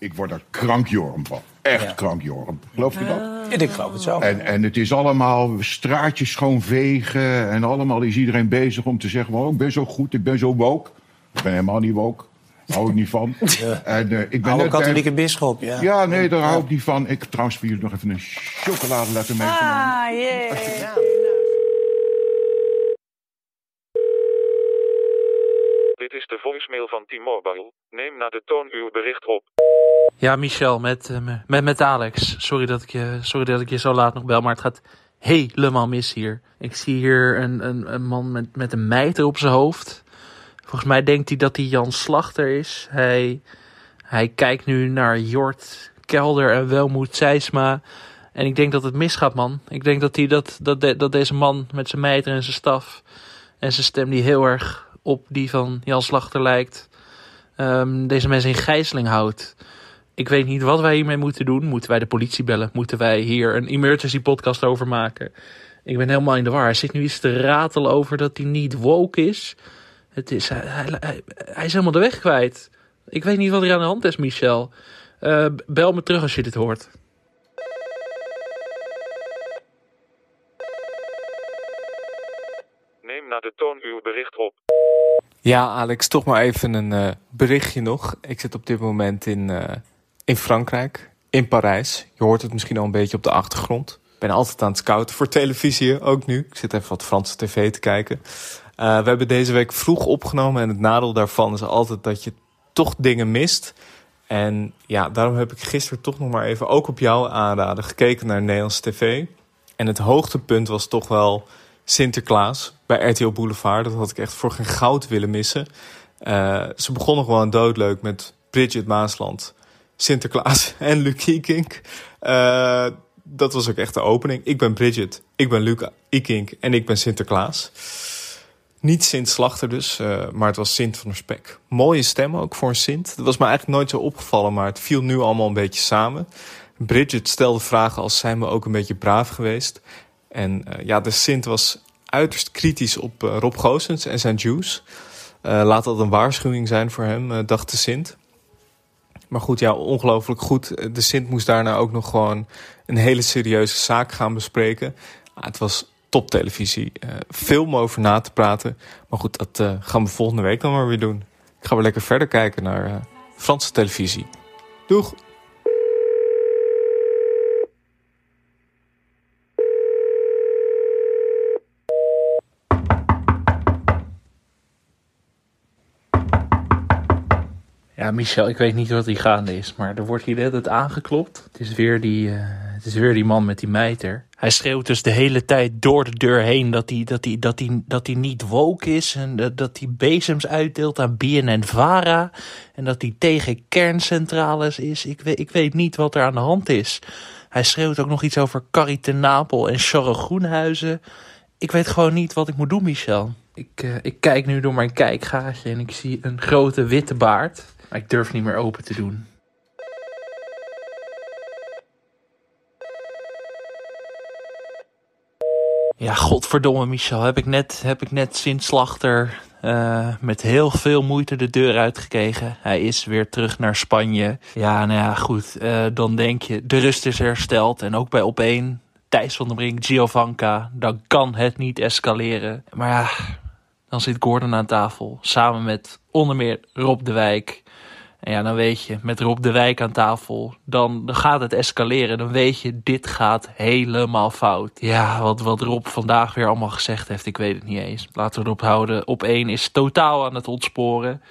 Ik word er krankjorm van. Echt krankjorm. Geloof je dat? Ik geloof het zo. En, en het is allemaal straatjes schoonvegen. En allemaal is iedereen bezig om te zeggen... Oh, ik ben zo goed, ik ben zo woke. Ik ben helemaal niet woke. Daar hou ik niet van. En, eh, ik ben Oude bij- katholieke bisschop, ja. Ja, nee, daar hou ik niet van. Ik heb trouwens voor jullie nog even een chocoladeletter meegenomen. Ah, jee. Dit is de voicemail van T-Mobile. Neem na de toon uw bericht op. Ja, Michel, met, eh, met, met Alex. Sorry dat, ik je, sorry dat ik je zo laat nog bel, maar het gaat helemaal mis hier. Ik zie hier een, een, een man met, met een mijter op zijn hoofd. Volgens mij denkt hij dat hij Jan Slachter is. Hij, hij kijkt nu naar Jort Kelder en Welmoed Seisma. En ik denk dat het misgaat, man. Ik denk dat, hij, dat, dat, dat deze man met zijn mijter en zijn staf... en zijn stem die heel erg op die van Jan Slachter lijkt... ehm, deze mensen in gijzeling houdt. Ik weet niet wat wij hiermee moeten doen. Moeten wij de politie bellen? Moeten wij hier een emergency podcast over maken? Ik ben helemaal in de war. Hij zit nu iets te ratelen over dat hij niet woke is. Het is hij, hij, hij- hij is helemaal de weg kwijt. Ik weet niet wat er aan de hand is, Michel. Eh, bel me terug als je dit hoort. Neem na de toon uw bericht op. Ja, Alex, toch maar even een eh, berichtje nog. Ik zit op dit moment in, eh, in Frankrijk, in Parijs. Je hoort het misschien al een beetje op de achtergrond. Ik ben altijd aan het scouten voor televisie, ook nu. Ik zit even wat Franse tv te kijken. Eh, we hebben deze week vroeg opgenomen en het nadeel daarvan is altijd dat je toch dingen mist. En ja, daarom heb ik gisteren toch nog maar even, ook op jouw aanraden, gekeken naar Nederlandse tv. En het hoogtepunt was toch wel Sinterklaas bij RTL Boulevard. Dat had ik echt voor geen goud willen missen. Eh, ze begonnen gewoon doodleuk met Bridget Maasland, Sinterklaas en Luc Ikink. Eh, dat was ook echt de opening. Ik ben Bridget, ik ben Luc Ikink en ik ben Sinterklaas. Niet Sint Slachter dus, eh, maar het was Sint van Spek. Mooie stem ook voor een Sint. Dat was me eigenlijk nooit zo opgevallen, maar het viel nu allemaal een beetje samen. Bridget stelde vragen als zijn we ook een beetje braaf geweest. En eh, ja, de Sint was uiterst kritisch op Rob Goossens en zijn Jews. Laat dat een waarschuwing zijn voor hem, dacht de Sint. Maar goed, ja, ongelooflijk goed. De Sint moest daarna ook nog gewoon een hele serieuze zaak gaan bespreken. Ah, het was toptelevisie. Eh veel om over na te praten. Maar goed, dat eh, gaan we volgende week dan maar weer doen. Ik ga weer lekker verder kijken naar eh, Franse televisie. Doeg! Ja, Michel, ik weet niet wat hier gaande is, maar er wordt hier net het aangeklopt. Het is, weer die, eh, het is weer die man met die mijter. Hij schreeuwt dus de hele tijd door de deur heen dat hij, dat hij, dat hij, dat hij niet woke is. En dat, dat hij bezems uitdeelt aan BNN-Vara. En dat hij tegen kerncentrales is. Ik weet, ik weet niet wat er aan de hand is. Hij schreeuwt ook nog iets over Carrie ten Napel en Charles Groenhuizen. Ik weet gewoon niet wat ik moet doen, Michel. Ik, eh, ik kijk nu door mijn kijkgaatje en ik zie een grote witte baard. Ik durf niet meer open te doen. Ja, godverdomme Michel. Heb ik net, heb ik net Sint Slachter eh, met heel veel moeite de deur uitgekregen. Hij is weer terug naar Spanje. Ja, nou ja, goed. eh, dan denk je, de rust is hersteld. En ook bij op één Thijs van der Brink, Giovanka. Dan kan het niet escaleren. Maar ja, dan zit Gordon aan tafel. Samen met onder meer Rob de Wijk. En ja, dan weet je, met Rob de Wijk aan tafel, dan, gaat het escaleren. Dan weet je, dit gaat helemaal fout. Ja, wat, wat Rob vandaag weer allemaal gezegd heeft, ik weet het niet eens. Laten we erop houden. Op één is totaal aan het ontsporen.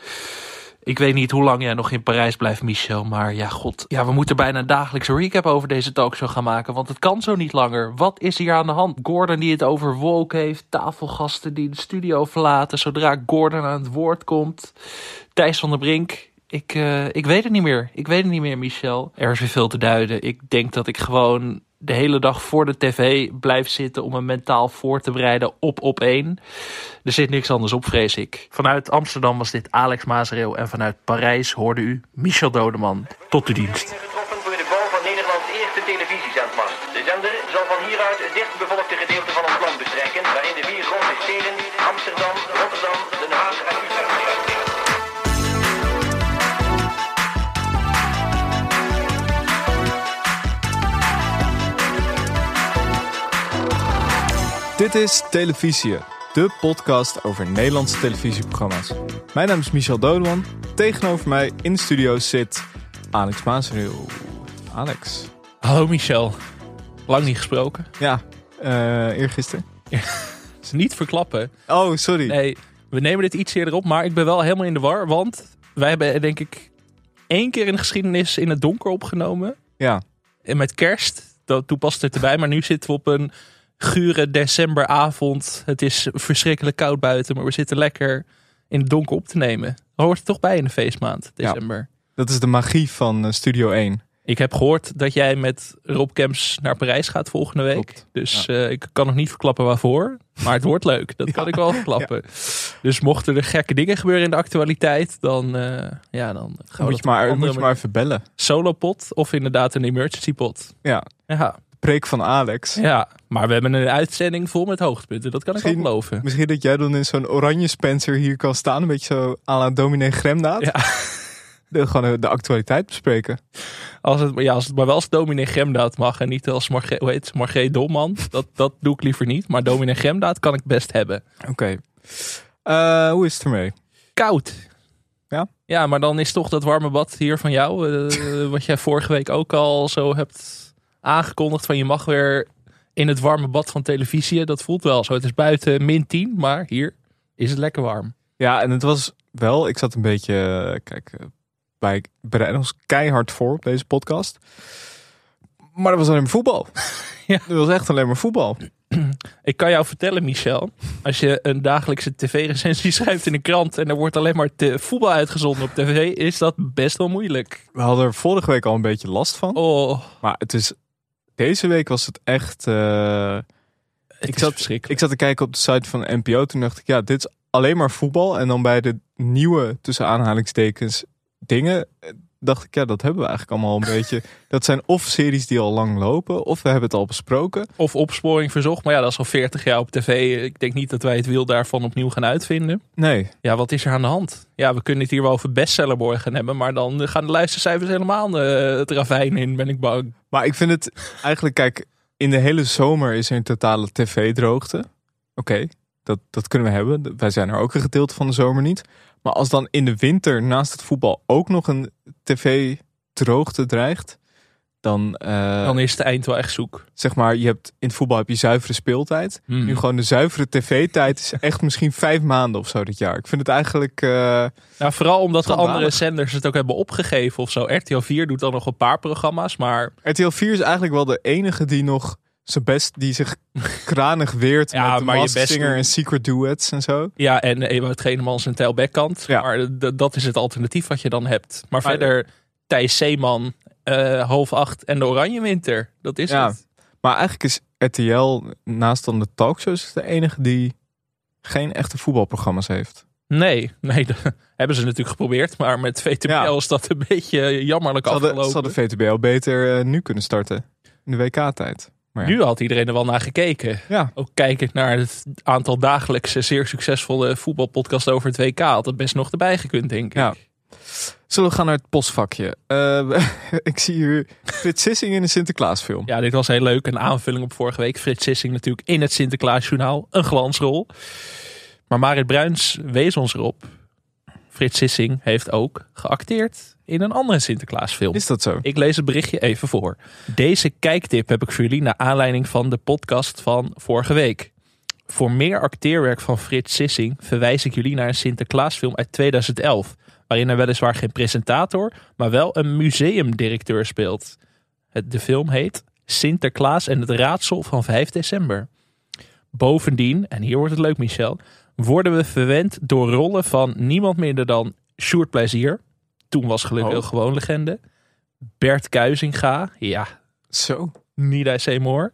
Ik weet niet hoe lang jij nog in Parijs blijft, Michel. Maar ja, god. Ja, we moeten bijna een recap over deze talkshow gaan maken. Want het kan zo niet langer. Wat is hier aan de hand? Gordon die het over woke heeft. Tafelgasten die de studio verlaten. Zodra Gordon aan het woord komt. Thijs van der Brink. Ik, eh, ik weet het niet meer. Ik weet het niet meer, Michel. Er is weer veel te duiden. Ik denk dat ik gewoon de hele dag voor de tv blijf zitten om me mentaal voor te bereiden op op één. Er zit niks anders op, vrees ik. Vanuit Amsterdam was dit Alex Mazereel en vanuit Parijs hoorde u Michel Dodeman. Tot de dienst. Dit is Televisie, de podcast over Nederlandse televisieprogramma's. Mijn naam is Michel Dodeman. Tegenover mij in de studio zit Alex Maasreel. Alex. Hallo Michel. Lang niet gesproken. Ja, eh eergisteren. is niet verklappen. Oh, sorry. Nee, we nemen dit iets eerder op, maar ik ben wel helemaal in de war. Want wij hebben denk ik één keer in de geschiedenis in het donker opgenomen. Ja, En met kerst, dat, toen past het erbij. Maar nu zitten we op een gure decemberavond. Het is verschrikkelijk koud buiten, maar we zitten lekker in het donker op te nemen. Dat hoort er toch bij in de feestmaand, Ja. december. dat is de magie van eh, Studio 1. Ik heb gehoord dat jij met Rob Kemps naar Parijs gaat volgende week. Klopt. Dus eh, ik kan nog niet verklappen waarvoor. Maar het wordt leuk. Dat kan ik wel verklappen. Dus mochten er gekke dingen gebeuren in de actualiteit, dan, eh, ja, dan gaan we Moet je, maar, moet je maar even bellen. solo pot of inderdaad een emergency pot. Ja, Ja, preek van Alex. ja, maar we hebben een uitzending vol met hoogtepunten. Dat kan ik ook beloven. Misschien dat jij dan in zo'n oranje Spencer hier kan staan. Een beetje zo à la dominee Gremdaad. Ja. De, gewoon de actualiteit bespreken. Als het, ja, als het maar wel als dominee Gremdaad mag en niet als hoe heet Margreet Dolman. Dat, dat doe ik liever niet. Maar dominee Gremdaad kan ik best hebben. Oké. Eh, hoe is het ermee? koud. Ja? Ja, maar dan is toch dat warme bad hier van jou, eh, wat jij vorige week ook al zo hebt aangekondigd van je mag weer in het warme bad van televisie. Dat voelt wel zo. Het is buiten min 10, maar hier is het lekker warm. Ja, en het was wel, ik zat een beetje, eh, kijk, eh, wij bereiden ons keihard voor op deze podcast. Maar dat was alleen maar voetbal. Ja. Dat was echt alleen maar voetbal. Ik kan jou vertellen, Michel, als je een dagelijkse tv-recensie schrijft in een krant en er wordt alleen maar te voetbal uitgezonden op tv, is dat best wel moeilijk. We hadden er vorige week al een beetje last van. Oh, Maar het is, deze week was het echt, eh, het Ik zat- ik zat te kijken op de site van NPO. Toen dacht ik, ja, dit is alleen maar voetbal. En dan bij de nieuwe, tussen aanhalingstekens, dingen, dacht ik, ja, dat hebben we eigenlijk allemaal een beetje. Dat zijn of series die al lang lopen, of we hebben het al besproken. Of opsporing verzocht, maar ja, dat is al 40 jaar op tv. Ik denk niet dat wij het wiel daarvan opnieuw gaan uitvinden. Nee, Ja, wat is er aan de hand? Ja, we kunnen het hier wel over bestsellerborg gaan hebben, maar dan gaan de luistercijfers helemaal eh, het ravijn in, ben ik bang. maar ik vind het eigenlijk, kijk, in de hele zomer is er een totale tv-droogte. Oké, dat, dat kunnen we hebben. Wij zijn er ook een gedeelte van de zomer niet. Maar als dan in de winter naast het voetbal ook nog een tv-droogte dreigt, dan, eh, Dan is het eind wel echt zoek. zeg maar, je hebt in het voetbal heb je zuivere speeltijd. Hmm. Nu gewoon de zuivere tv-tijd is echt misschien vijf maanden of zo dit jaar. Ik vind het eigenlijk. eh, Nou, vooral omdat de andere zenders het ook hebben opgegeven of zo. RTL 4 doet dan nog een paar programma's, maar RTL 4 is eigenlijk wel de enige die nog zijn best, die zich kranig weert Ja, met de maar Masked Singer en Secret Duets en zo. ja, en Ewout Genemans en Tel Bekkant. Ja. Maar dat is het alternatief wat je dan hebt. Maar, Maar- verder Thijs Zeeman, eh half acht en de Oranje Winter. Dat is Ja. het. Maar eigenlijk is RTL naast dan de talkshows de enige die geen echte voetbalprogramma's heeft. Nee, nee, dat hebben ze natuurlijk geprobeerd. Maar met VTBL Ja. is dat een beetje jammerlijk hadden, afgelopen. ze hadden VTBL beter eh, nu kunnen starten. In de WK-tijd. Maar ja. Nu had iedereen er wel naar gekeken. Ja, Ook kijkend naar het aantal dagelijkse zeer succesvolle voetbalpodcasts over het WK. Had het best nog erbij gekund, denk ik. Ja. Zullen we gaan naar het postvakje? Eh, ik zie hier Frits Sissing in een Sinterklaasfilm. Ja, dit was heel leuk. Een aanvulling op vorige week. Frits Sissing natuurlijk in het Sinterklaasjournaal. Een glansrol. Maar Marit Bruins wees ons erop. Frits Sissing heeft ook geacteerd in een andere Sinterklaasfilm. Is dat zo? Ik lees het berichtje even voor. Deze kijktip heb ik voor jullie naar aanleiding van de podcast van vorige week. Voor meer acteerwerk van Frits Sissing verwijs ik jullie naar een Sinterklaasfilm uit 2011. Waarin hij weliswaar geen presentator, maar wel een museumdirecteur speelt. De film heet Sinterklaas en het raadsel van 5 december. Bovendien, en hier wordt het leuk Michel, worden we verwend door rollen van niemand minder dan Sjoerd Plezier. Toen was gelukkig Oh. gewoon legende. Bert Kuizinga, ja, Zo. Nida Seymour.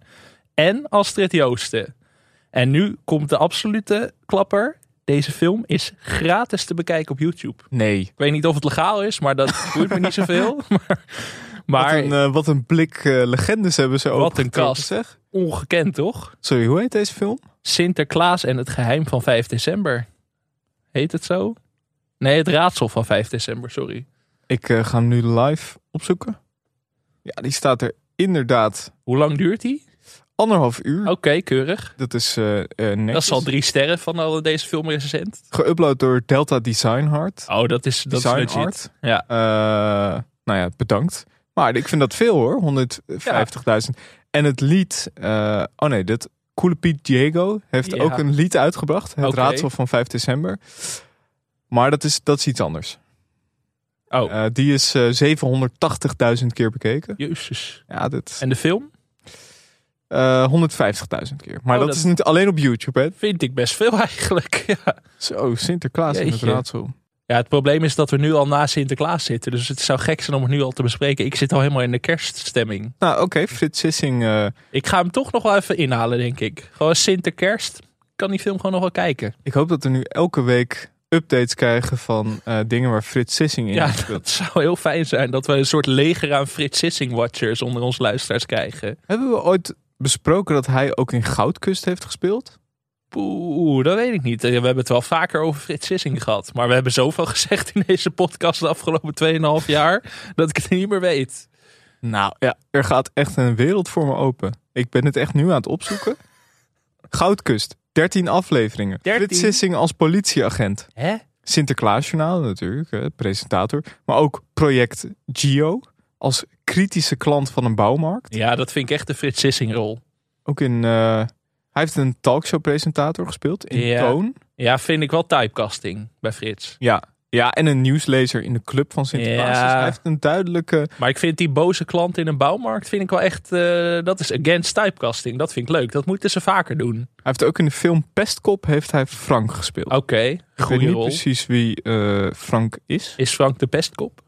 En Astrid Joosten. En nu komt de absolute klapper. Deze film is gratis te bekijken op YouTube. Nee. Ik weet niet of het legaal is, maar dat doet me niet zoveel. Maar, maar wat, een, eh, wat een blik eh, legendes hebben ze ook. Wat een kast. Zeg. ongekend toch? Sorry, hoe heet deze film? Sinterklaas en het geheim van 5 december. Heet het zo? Nee, het raadsel van 5 december, sorry. Ik eh, ga hem nu live opzoeken. Ja, die staat er inderdaad Hoe lang duurt die? Anderhalf uur. Oké, keurig. Dat is netjes. Dat is al drie sterren van al deze filmrecensent. Geüpload door Delta Design Hard. Oh, dat is, dat is Design legit. Art. Ja. Nou ja, bedankt. Maar ik vind dat veel hoor, 150.000. En het lied, oh nee, dit Coole Piet Diego heeft Ja. ook een lied uitgebracht. Het raadsel van 5 december. Maar dat is, dat is iets anders. Oh, Eh, die is eh 780.000 keer bekeken. jezus. Ja, dit En de film? eh 150.000 keer. Maar Oh, dat, dat- is niet alleen op YouTube, hè? Vind ik best veel eigenlijk. Ja. Zo, Sinterklaas in het Jeetje. raadsel. ja, het probleem is dat we nu al na Sinterklaas zitten. Dus het zou gek zijn om het nu al te bespreken. Ik zit al helemaal in de kerststemming. Nou, oké, Frits Sissing. eh, Ik ga hem toch nog wel even inhalen, denk ik. Gewoon Sinterkerst. Ik kan die film gewoon nog wel kijken. ik hoop dat we nu elke week updates krijgen van eh, dingen waar Frits Sissing in Ja, gespeeld. dat zou heel fijn zijn. Dat we een soort leger aan Frits Sissing-watchers onder ons luisteraars krijgen. Hebben we ooit besproken dat hij ook in Goudkust heeft gespeeld? Oeh, dat weet ik niet. We hebben het wel vaker over Frits Sissing gehad. Maar we hebben zoveel gezegd in deze podcast de afgelopen 2,5 jaar... dat ik het niet meer weet. Nou ja, er gaat echt een wereld voor me open. Ik ben het echt nu aan het opzoeken. Goudkust, 13 afleveringen. 13? Frits Sissing als politieagent. Hè? Sinterklaasjournaal natuurlijk, hè, presentator. Maar ook project Gio als kritische klant van een bouwmarkt. Ja, dat vind ik echt de Frits Sissing-rol. Ook in... eh, hij heeft een talkshow presentator gespeeld in Ja. Toon. Ja, vind ik wel typecasting bij Frits. Ja. Ja, en een nieuwslezer in de club van Sinterklaas. Ja. Dus hij heeft een duidelijke... Maar ik vind die boze klant in een bouwmarkt... vind ik wel echt... eh, dat is against typecasting. Dat vind ik leuk. Dat moeten ze vaker doen. Hij heeft ook in de film Pestkop heeft hij Frank gespeeld. Oké, ik weet goede niet rol. precies wie eh, Frank is. Is Frank de pestkop?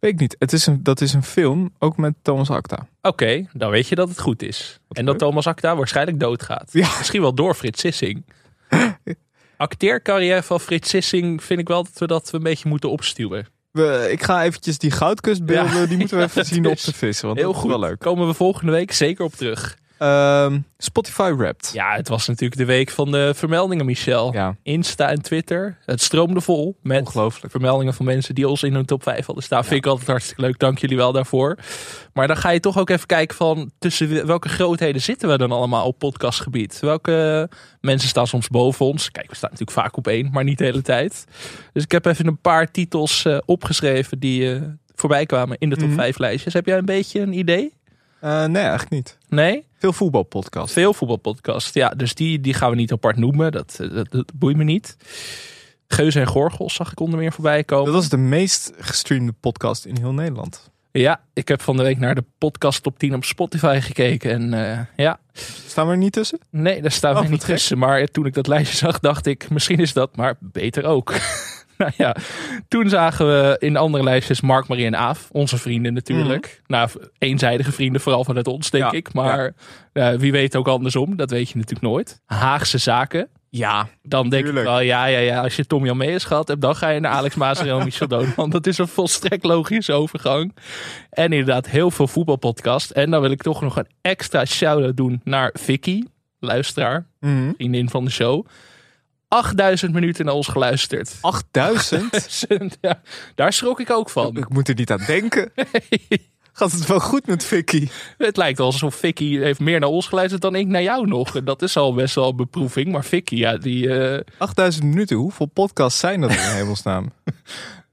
Weet ik niet. Het is een, dat is een film, ook met Thomas Acta. Oké, dan weet je dat het goed is. en dat. Thomas Acta waarschijnlijk doodgaat. Ja. Misschien wel door Frits Sissing. Acteercarrière van Frits Sissing vind ik wel dat we dat een beetje moeten opstuwen. We, ik ga eventjes die goudkustbeelden, Ja. die moeten we even zien op de vissen. Want Heel goed. wel leuk. Komen we volgende week zeker op terug. Ehm, Spotify Wrapped. Ja, het was natuurlijk de week van de vermeldingen, Michel. Ja. Insta en Twitter. Het stroomde vol met Ongelooflijk. vermeldingen van mensen die ons in hun top 5 hadden staan. Vind ik altijd hartstikke leuk. Dank jullie wel daarvoor. Maar dan ga je toch ook even kijken van tussen welke grootheden zitten we dan allemaal op podcastgebied. Welke mensen staan soms boven ons. Kijk, we staan natuurlijk vaak op één, maar niet de hele tijd. Dus ik heb even een paar titels eh, opgeschreven die eh, voorbij kwamen in de top Mhm. 5 lijstjes. Heb jij een beetje een idee? Eh, nee, eigenlijk niet. Nee? Veel voetbalpodcast. Veel voetbalpodcast. Ja, dus die, die gaan we niet apart noemen. Dat, eh, dat, dat boeit me niet. Geuze en Gorgels zag ik onder meer voorbij komen. Dat was de meest gestreamde podcast in heel Nederland. Ja, ik heb van de week naar de podcast top 10 op Spotify gekeken. En eh, ja, Staan we er niet tussen? nee, daar staan we Oh, niet tussen. Maar toen ik dat lijstje zag, dacht ik, misschien is dat, maar beter ook. nou ja, toen zagen we in andere lijstjes Mark, Marie en Aaf. Onze vrienden natuurlijk. Nou, eenzijdige vrienden, vooral vanuit ons, denk Mhm. Ja, ik. Maar eh, wie weet ook andersom, dat weet je natuurlijk nooit. Haagse zaken. Ja. Dan denk Tuurlijk. ik wel, ja, ja, ja, als je Tom Jan Meijers gehad hebt, dan ga je naar Alex Maasreel en Michel Dodeman. Dat is een volstrekt logische overgang. En inderdaad, heel veel voetbalpodcast. En dan wil ik toch nog een extra shout-out doen naar Vicky, luisteraar, Mhm. vriendin van de show. 8000 minuten naar ons geluisterd. 8000? ja, daar schrok ik ook van. ik moet er niet aan denken. Gaat het wel goed met Vicky? Het lijkt wel alsof Vicky heeft meer naar ons geluisterd dan ik naar jou nog. En dat is al best wel een beproeving. Maar Vicky, ja, die... eh, 8000 minuten, hoeveel podcasts zijn dat in hemelsnaam?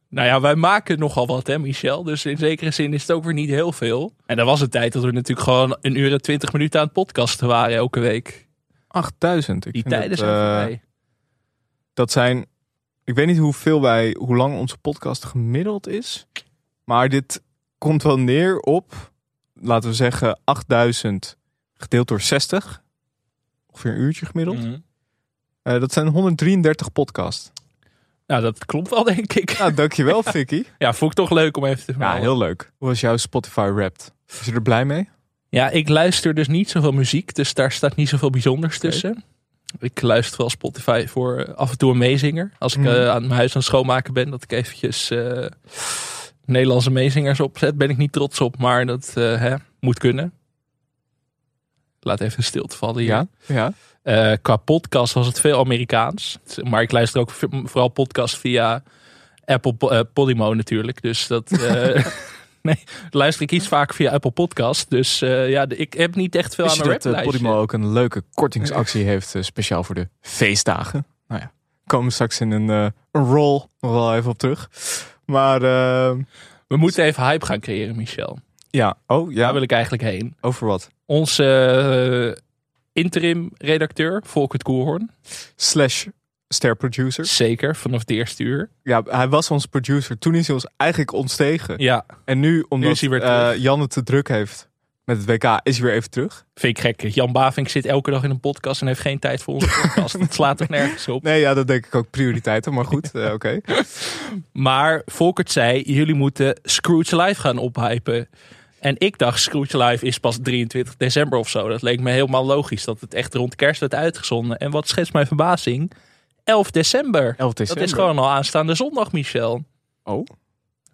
Nou ja, wij maken nogal wat, hè, Michel. Dus in zekere zin is het ook weer niet heel veel. En er was een tijd dat we natuurlijk gewoon een uur en twintig minuten aan het podcasten waren elke week. 8000. Ik Die zijn eh, voorbij. Dat zijn, ik weet niet hoeveel wij, hoe lang onze podcast gemiddeld is. Maar dit komt wel neer op, laten we zeggen, 8000 gedeeld door 60. Ongeveer een uurtje gemiddeld. Mhm. Eh, dat zijn 133 podcasts. Nou, dat klopt wel, denk ik. Nou, dankjewel Vicky. Ja, vond ik toch leuk om even te Ja, vermelden. heel leuk. Hoe was jouw Spotify Wrapped? Was je er blij mee? Ja, ik luister dus niet zoveel muziek. Dus daar staat niet zoveel bijzonders tussen. Ik luister wel Spotify voor eh, af en toe een meezinger. Als ik Mhm. eh, aan mijn huis aan het schoonmaken ben, dat ik eventjes eh, Nederlandse meezingers opzet. Ben ik niet trots op, maar dat hè, moet kunnen. Laat even een stilte vallen. Ja. ja. Eh, qua podcast was het veel Amerikaans. Maar ik luister ook vooral podcast via Apple Po- Podimo natuurlijk. Dus dat, Nee, luister ik iets vaker via Apple Podcast. Dus eh, ja, ik heb niet echt veel Wist aan mijn dat eh. Podimo ook een leuke kortingsactie heeft, eh, speciaal voor de feestdagen? Nou ja, komen straks in een, een roll nog wel even op terug. Maar eh, We moeten even hype gaan creëren, Michel. ja, oh ja, Daar wil ik eigenlijk heen. over wat? Onze interim redacteur, Volkert Koerhoorn. Slash ster producer. Zeker, vanaf het eerste uur. Ja, hij was ons producer. Toen is hij ons eigenlijk ontstegen. Ja, En nu, omdat is hij weer eh, terug. Jan het te druk heeft met het WK, is hij weer even terug. vind ik gek. Jan Bavink zit elke dag in een podcast en heeft geen tijd voor onze podcast. Het slaat er nergens op. Nee, ja, dat denk ik ook prioriteiten, maar goed, eh, oké. Maar Volkert zei, jullie moeten Scrooge Live gaan ophypen. En ik dacht, Scrooge Live is pas 23 december of zo. Dat leek me helemaal logisch dat het echt rond kerst werd uitgezonden. En wat schetst mijn verbazing? 11 december. 11 december. Dat is gewoon al aanstaande zondag, Michel. Oh,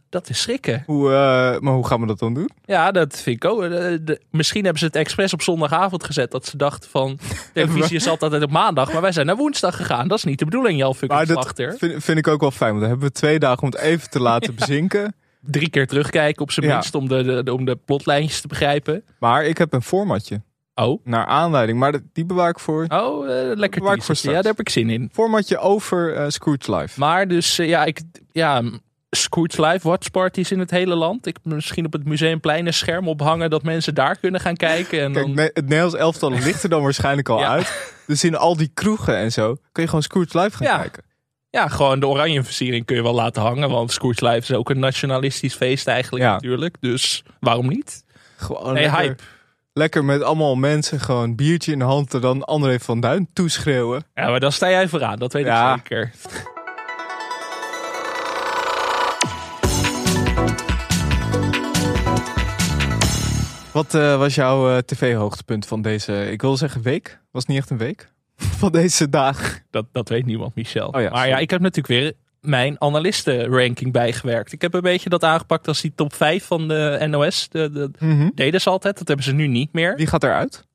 Dat is schrikken. hoe, eh, maar hoe gaan we dat dan doen? Ja, dat vind ik ook. De- de- misschien hebben ze het expres op zondagavond gezet. Dat ze dachten van, televisie is altijd op maandag. Maar wij zijn naar woensdag gegaan. Dat is niet de bedoeling, Jan Maar dat vind, vind ik ook wel fijn, want dan hebben we twee dagen om het even te laten bezinken. Drie keer terugkijken op zijn Ja. minst om de- om de plotlijntjes te begrijpen. Maar ik heb een formatje Oh, naar aanleiding, maar die bewaar ik voor. oh eh, lekker Bewaar ik voor. Ja, daar heb ik zin in. Formatje over eh, Scrooge Live. Maar dus, eh, ja, ik, ja, Scrooge Live watchparties in het hele land. Ik misschien op het Museumplein een scherm ophangen dat mensen daar kunnen gaan kijken. En Kijk, dan, het Nederlands elftal ligt er dan waarschijnlijk al Ja. uit. Dus in al die kroegen en zo kun je gewoon Scrooge Live gaan Ja. kijken. ja, gewoon de oranje versiering kun je wel laten hangen. Want Scrooge Live is ook een nationalistisch feest eigenlijk Ja. natuurlijk. Dus waarom niet? Gewoon Nee, hype. Lekker met allemaal mensen gewoon biertje in de hand en dan André van Duin toeschreeuwen. Ja, maar dan sta jij vooraan. Dat weet Ja. ik zeker. Wat eh, was jouw eh, tv-hoogtepunt van deze, ik wil zeggen week? Was niet echt een week? Van deze dagen. Dat, dat weet niemand, Michel. Oh ja, maar ja, ik heb natuurlijk weer mijn analistenranking bijgewerkt. Ik heb een beetje dat aangepakt als die top 5 van de NOS. De, de, deden ze altijd. Dat hebben ze nu niet meer. Wie gaat eruit?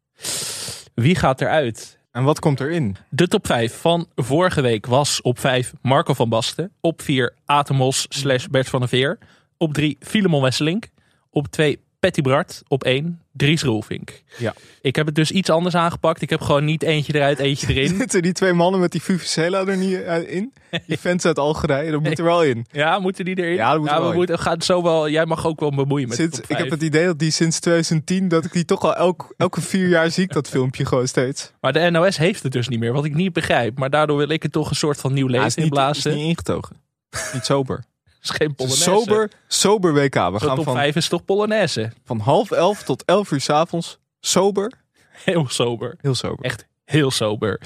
Wie gaat eruit? En wat komt erin? De top 5 van vorige week was op 5 Marco van Basten. Op 4 Atemos slash Bert van der Veer. Op 3 Filemon Wesselink. Op 2 Patty Bart. Op 1 Dries Roelvink. Ja. Ik heb het dus iets anders aangepakt. Ik heb gewoon niet eentje eruit, eentje erin. Zitten die twee mannen met die Vuvuzela er niet eh, in? Die fans uit Algerije, dat moet er wel in. Ja, moeten die erin? Ja, dat moet we in. moeten, gaan zo wel, jij mag ook wel bemoeien met Sinds, ik heb 5. het idee dat die sinds 2010, dat ik die toch al elk, elke vier jaar zie ik dat filmpje gewoon steeds. Maar de NOS heeft het dus niet meer, wat ik niet begrijp. Maar daardoor wil ik het toch een soort van nieuw Ja, leven niet, inblazen. is niet ingetogen. Niet sober. Is geen Polonaise. Sober, sober WK. We gaan top van, 5 is toch Polonaise? van half elf tot elf uur 's avonds. Sober. Heel sober. Heel sober. Echt heel sober.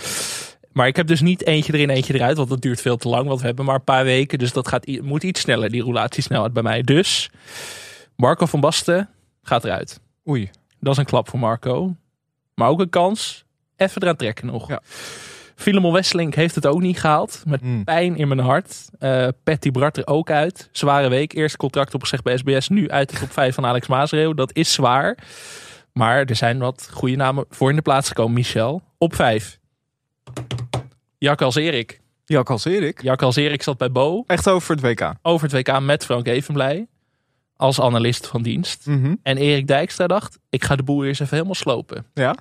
Maar ik heb dus niet eentje erin, eentje eruit. Want dat duurt veel te lang. Want we hebben maar een paar weken. Dus dat gaat, moet iets sneller, die roulatiesnelheid bij mij. Dus Marco van Basten gaat eruit. Oei. Dat is een klap voor Marco. Maar ook een kans. Even eraan trekken nog. Ja. Filemon Wesseling heeft het ook niet gehaald. Met Hmm. pijn in mijn hart. Eh Patty Bart er ook uit. Zware week. Eerst contract opgezegd bij SBS. Nu uit de top 5 van Alex Maasreeuw. Dat is zwaar. Maar er zijn wat goede namen voor in de plaats gekomen. Michel. Op 5. Jak als Erik. Jak als Erik. Jak als Erik zat bij Bo. Echt over het WK. Over het WK met Frank Evenblij. Als analist van dienst. Mhm. En Erik Dijkstra dacht, ik ga de boel eerst even helemaal slopen. Ja.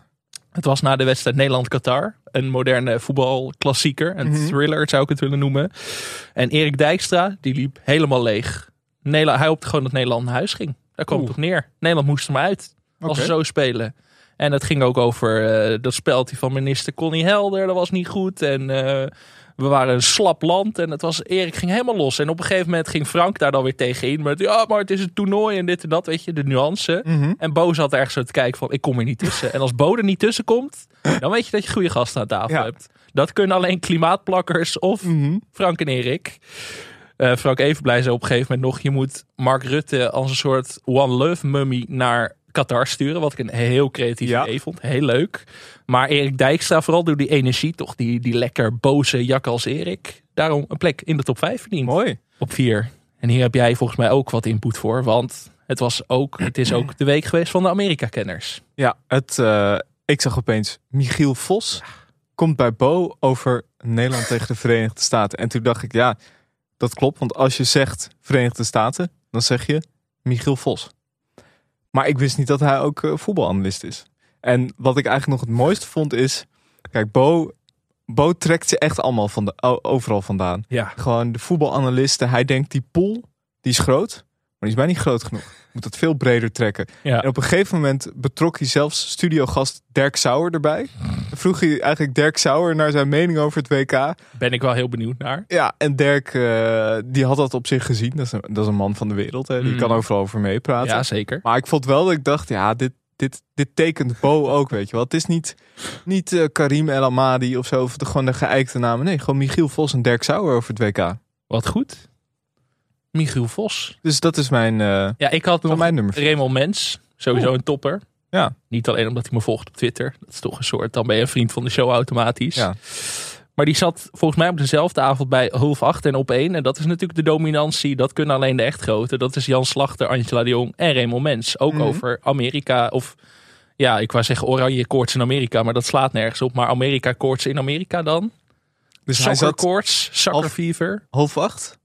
Het was na de wedstrijd Nederland-Qatar. Een moderne voetbalklassieker. Een Mhm. thriller zou ik het willen noemen. En Erik Dijkstra, die liep helemaal leeg. Nederland, hij hoopte gewoon dat Nederland naar huis ging. Daar kwam het op neer. Nederland moest er maar uit. Als Oké. ze zo spelen. En het ging ook over eh, dat speltje van minister Connie Helder. Dat was niet goed. En eh, we waren een slap land. En het was, Erik ging helemaal los. En op een gegeven moment ging Frank daar dan weer tegenin. Met ja, maar het is een toernooi en dit en dat. Weet je, de nuance. Mhm. En Bo zat ergens zo te kijken van, ik kom er niet tussen. En als Bo er niet tussen komt, dan weet je dat je goede gasten aan tafel Ja. hebt. Dat kunnen alleen klimaatplakkers of Mhm. Frank en Erik. Eh, Frank Evenblij zei op een gegeven moment nog, je moet Mark Rutte als een soort one love mummy naar Qatar sturen. Wat ik een heel creatief Ja. idee vond. Heel leuk. Maar Erik Dijkstra, vooral door die energie, toch die, die lekker boze jak als Erik. Daarom een plek in de top 5 verdiend. Mooi. Op 4. En hier heb jij volgens mij ook wat input voor. Want het, was ook, het is ook de week geweest van de Amerika-kenners. Ja, het, eh, ik zag opeens Michiel Vos komt bij Bo over Nederland tegen de Verenigde Staten. En toen dacht ik, ja, dat klopt. Want als je zegt Verenigde Staten, dan zeg je Michiel Vos. Maar ik wist niet dat hij ook eh, voetbalanalist is. En wat ik eigenlijk nog het mooiste vond is... Kijk, Bo, Bo trekt ze echt allemaal van de, overal vandaan. Ja. Gewoon de voetbalanalisten. Hij denkt die pool, die is groot. Maar die is bijna niet groot genoeg. Moet dat veel breder trekken. Ja. En op een gegeven moment betrok hij zelfs studiogast Dirk Sauer erbij. Dan vroeg hij eigenlijk Dirk Sauer naar zijn mening over het WK. Ben ik wel heel benieuwd naar. Ja, en Dirk, eh, die had dat op zich gezien. Dat is een, dat is een man van de wereld. Hè. Die Mm. kan overal over meepraten. Ja, zeker. Maar ik vond wel dat ik dacht, ja, dit, dit, dit tekent Bo ook, weet je wel. Het is niet, niet eh, Karim El Amadi of zo, of de, gewoon de geëikte namen. Nee, gewoon Michiel Vos en Dirk Sauer over het WK. Wat goed. Michiel Vos. Dus dat is mijn, eh Ja, ik had nog mijn nummer. Raymond Mens. Sowieso een topper. Ja. Niet alleen omdat hij me volgt op Twitter. Dat is toch een soort, dan ben je een vriend van de show automatisch. Ja. Maar die zat volgens mij op dezelfde avond bij half acht en op één. En dat is natuurlijk de dominantie. Dat kunnen alleen de echt grote. Dat is Jan Slachter, Angela de Jong en Raymond Mens. Ook Mhm. over Amerika of... Ja, ik wou zeggen oranje koorts in Amerika, maar dat slaat nergens op. Maar Amerika koorts in Amerika dan? Dus hij zat koorts, soccer half- fever. half acht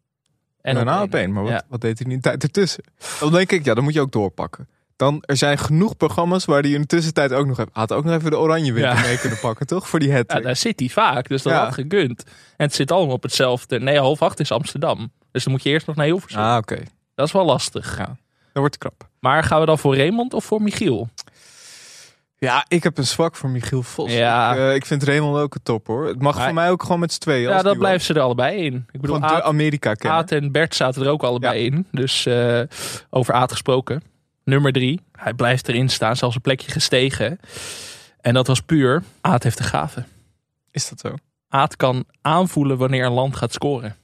en daarna op één. Maar wat, Ja. wat deed hij in die tijd ertussen? Dan denk ik, ja, dan moet je ook doorpakken. Dan, er zijn genoeg programma's waar hij in de tussentijd ook nog even... Had ook nog even de oranje winter Ja. mee kunnen pakken, toch? Voor die hat Ja, daar zit hij vaak, dus dat had gekund. En het zit allemaal op hetzelfde. Nee, half acht is Amsterdam. Dus dan moet je eerst nog naar Hilversum. Ah, oké. Dat is wel lastig. Ja. Dat wordt krap. Maar gaan we dan voor Raymond of voor Michiel? Ja, ik heb een zwak voor Michiel Vos. Ja. Ik, eh, ik vind Raymond ook een top, hoor. Het mag Maar- voor mij ook gewoon met z'n tweeën. Ja, dat blijven ze er allebei in. Ik bedoel, Aad, Amerika kennen. Aad en Bert zaten er ook allebei in. Dus eh, over Aad gesproken. Nummer drie. Hij blijft erin staan, zelfs een plekje gestegen. En dat was puur, Aad heeft de gave. Is dat zo? Aad kan aanvoelen wanneer een land gaat scoren.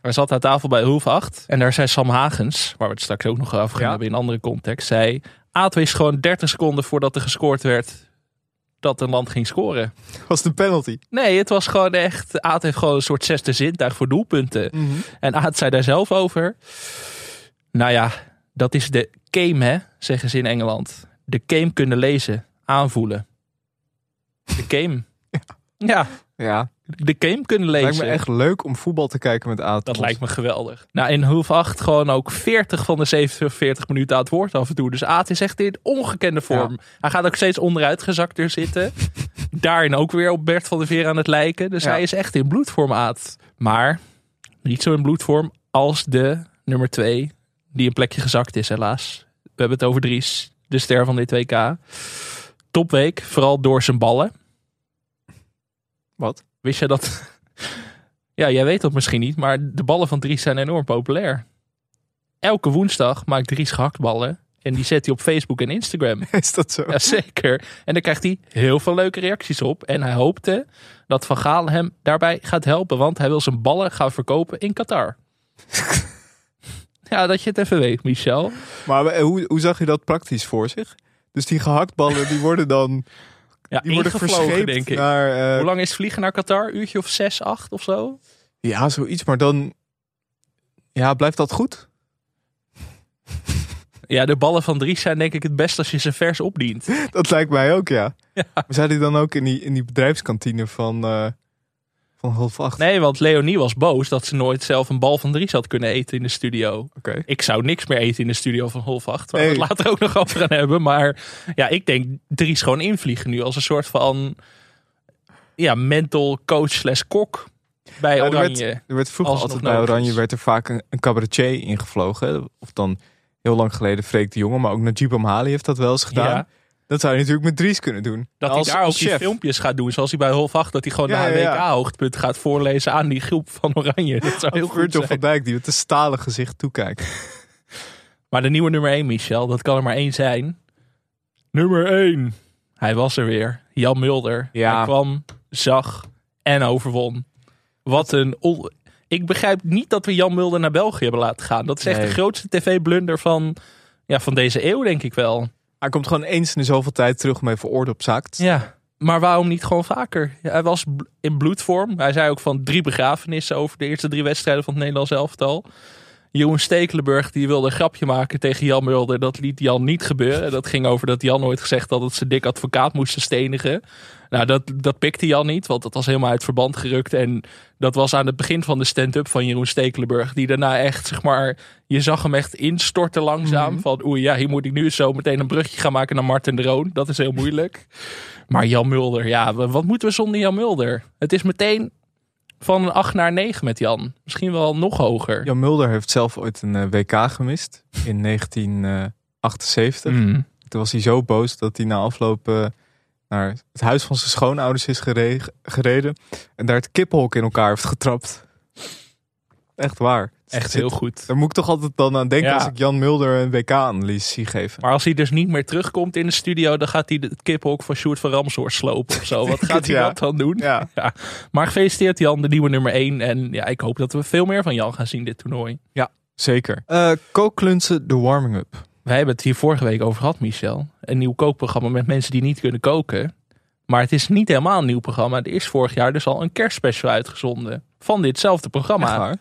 Hij zat aan tafel bij Hulf 8 en daar zei Sam Hagens, waar we het straks ook nog over gaan Ja. hebben in een andere context, zei Aad wist gewoon 30 seconden voordat er gescoord werd dat een land ging scoren. Was het een penalty? Nee, het was gewoon echt, Aad heeft gewoon een soort zesde zintuig voor doelpunten. En Aad zei daar zelf over, nou ja, dat is de game hè, zeggen ze in Engeland. De game kunnen lezen, aanvoelen. De game. Ja, Ja, de game kunnen lezen. lijkt me echt leuk om voetbal te kijken met Aad. Dat lijkt me geweldig. Nou, in Hulf 8 gewoon ook 40 van de 47 minuten aan het woord af en toe. Dus Aad is echt in ongekende vorm. Hij gaat ook steeds onderuit gezakt er zitten. Daarin ook weer op Bert van der Veer aan het lijken. Dus Ja. hij is echt in bloedvorm, Aad. Maar niet zo in bloedvorm als de nummer 2, die een plekje gezakt is, helaas. We hebben het over Dries, de ster van dit WK. Topweek, vooral door zijn ballen. Wat? Wist je dat? Ja, jij weet dat misschien niet, maar de ballen van Dries zijn enorm populair. Elke woensdag maakt Dries gehaktballen en die zet hij op Facebook en Instagram. Is dat zo? Jazeker. En daar krijgt hij heel veel leuke reacties op. En hij hoopte dat Van Gaal hem daarbij gaat helpen, want hij wil zijn ballen gaan verkopen in Qatar. ja, dat je het even weet, Michel. Maar eh, hoe, hoe zag je dat praktisch voor zich? Dus die gehaktballen, die worden dan Ja, die worden verscheept denk ik. naar... eh, Hoe lang is vliegen naar Qatar? Uurtje of zes, acht of zo? ja, zoiets. Maar dan... Ja, blijft dat goed? Ja, de ballen van Dries zijn denk ik het best als je ze vers opdient. Dat lijkt mij ook, ja. Maar zou die dan ook in die, in die bedrijfskantine van, eh van half acht? Nee, want Leonie was boos dat ze nooit zelf een bal van Dries had kunnen eten in de studio. Oké. Ik zou niks meer eten in de studio van Holf 8. Waar Nee. we het later ook nog over gaan hebben. Maar ja, ik denk Dries gewoon invliegen nu als een soort van ja, mental coach slash kok bij Ja, er, werd, Oranje. er werd vroeger altijd bij Oranje werd er vaak een, een cabaretier ingevlogen. hè. Of dan heel lang geleden Freek de Jonge, maar ook Najib Amhali heeft dat wel eens gedaan. Ja. Dat zou je natuurlijk met Dries kunnen doen. Dat Als- hij daar ook die filmpjes gaat doen. Zoals hij bij Holf 8. Dat hij gewoon Ja, na een. WK-hoogtepunt gaat voorlezen aan die groep van Oranje. Dat zou heel Of goed zijn. van Dijk die met een stalen gezicht toekijkt. Maar de nieuwe nummer 1, Michel, dat kan er maar één zijn. Nummer 1. Hij was er weer. Jan Mulder. Ja. Hij kwam, zag en overwon. Wat een... Ik begrijp niet dat we Jan Mulder naar België hebben laten gaan. Dat is echt Nee. de grootste tv-blunder van, ja, van deze eeuw, denk ik wel. Hij komt gewoon eens in zoveel tijd terug om even orde op zaak te Ja. Maar waarom niet gewoon vaker? Hij was in bloedvorm. Hij zei ook van drie begrafenissen over de eerste drie wedstrijden van het Nederlands elftal. Jeroen Stekelenburg die wilde een grapje maken tegen Jan Mulder. Dat liet Jan niet gebeuren. Dat ging over dat Jan ooit gezegd had dat ze dik advocaat moesten stenigen. Nou, dat, dat pikte Jan niet, want dat was helemaal uit verband gerukt. En dat was aan het begin van de stand-up van Jeroen Stekelenburg. Die daarna echt, zeg maar, je zag hem echt instorten langzaam. Van oei, ja, hier moet ik nu zo meteen een brugje gaan maken naar Martin de Roon. Dat is heel moeilijk. Maar Jan Mulder, ja, wat moeten we zonder Jan Mulder? Het is meteen van een 8 naar 9 met Jan. Misschien wel nog hoger. Jan Mulder heeft zelf ooit een eh, WK gemist in 1978. Mm. Toen was hij zo boos dat hij na afloop eh, naar het huis van zijn schoonouders is gere- gereden. En daar het kippenhok in elkaar heeft getrapt. Echt waar. Echt heel goed. Daar moet ik toch altijd dan aan denken Ja. als ik Jan Mulder een WK-analyse zie geven. Maar als hij dus niet meer terugkomt in de studio, dan gaat hij het kippenhok van Sjoerd van Ramshoort slopen of zo. Wat gaat hij Ja. dat dan doen? Ja. Maar gefeliciteerd Jan, de nieuwe nummer 1. En ja, ik hoop dat we veel meer van Jan gaan zien dit toernooi. Zeker. Eh kookklunsen, de warming-up. Wij hebben het hier vorige week over gehad, Michel. Een nieuw kookprogramma met mensen die niet kunnen koken. Maar het is niet helemaal een nieuw programma. Er is vorig jaar dus al een kerstspecial uitgezonden. Van ditzelfde programma.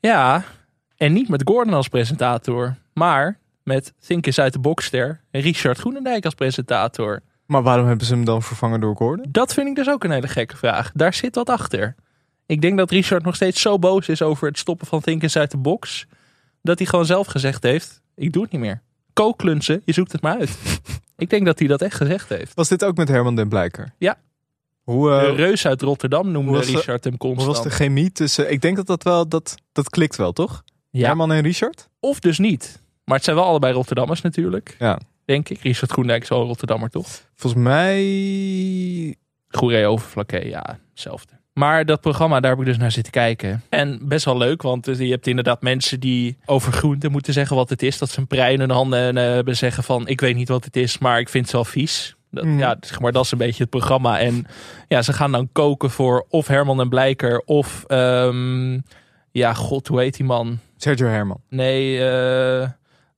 Ja, en niet met Gordon als presentator. Maar met Think is uit de Boxster en Richard Groenendijk als presentator. Maar waarom hebben ze hem dan vervangen door Gordon? Dat vind ik dus ook een hele gekke vraag. Daar zit wat achter. Ik denk dat Richard nog steeds zo boos is over het stoppen van Think is uit de box. Dat hij gewoon zelf gezegd heeft, ik doe het niet meer. Kooklunsen, je zoekt het maar uit. ik denk dat hij dat echt gezegd heeft. Was dit ook met Herman den Blijker? Ja. Hoe, De eh, reus uit Rotterdam noemde hoe de- Richard hem hoe constant. was de chemie tussen... Ik denk dat dat wel... Dat, dat klikt wel, toch? ja, Herman en Richard? of dus niet. Maar het zijn wel allebei Rotterdammers natuurlijk. Ja. Denk ik. Richard Groenendijk is wel een Rotterdammer, toch? Volgens mij... Goeree Overflakke, ja, hetzelfde. Maar dat programma, daar heb ik dus naar zitten kijken. En best wel leuk, want je hebt inderdaad mensen die over groenten moeten zeggen wat het is. Dat ze een prei in hun handen eh, hebben zeggen van, ik weet niet wat het is, maar ik vind het wel vies. Dat, Mhm. Ja, zeg maar, dat is een beetje het programma. En ja, ze gaan dan koken voor of Herman en Blijker of, ehm, ja, god, hoe heet die man? Sergio Herman. Nee, eh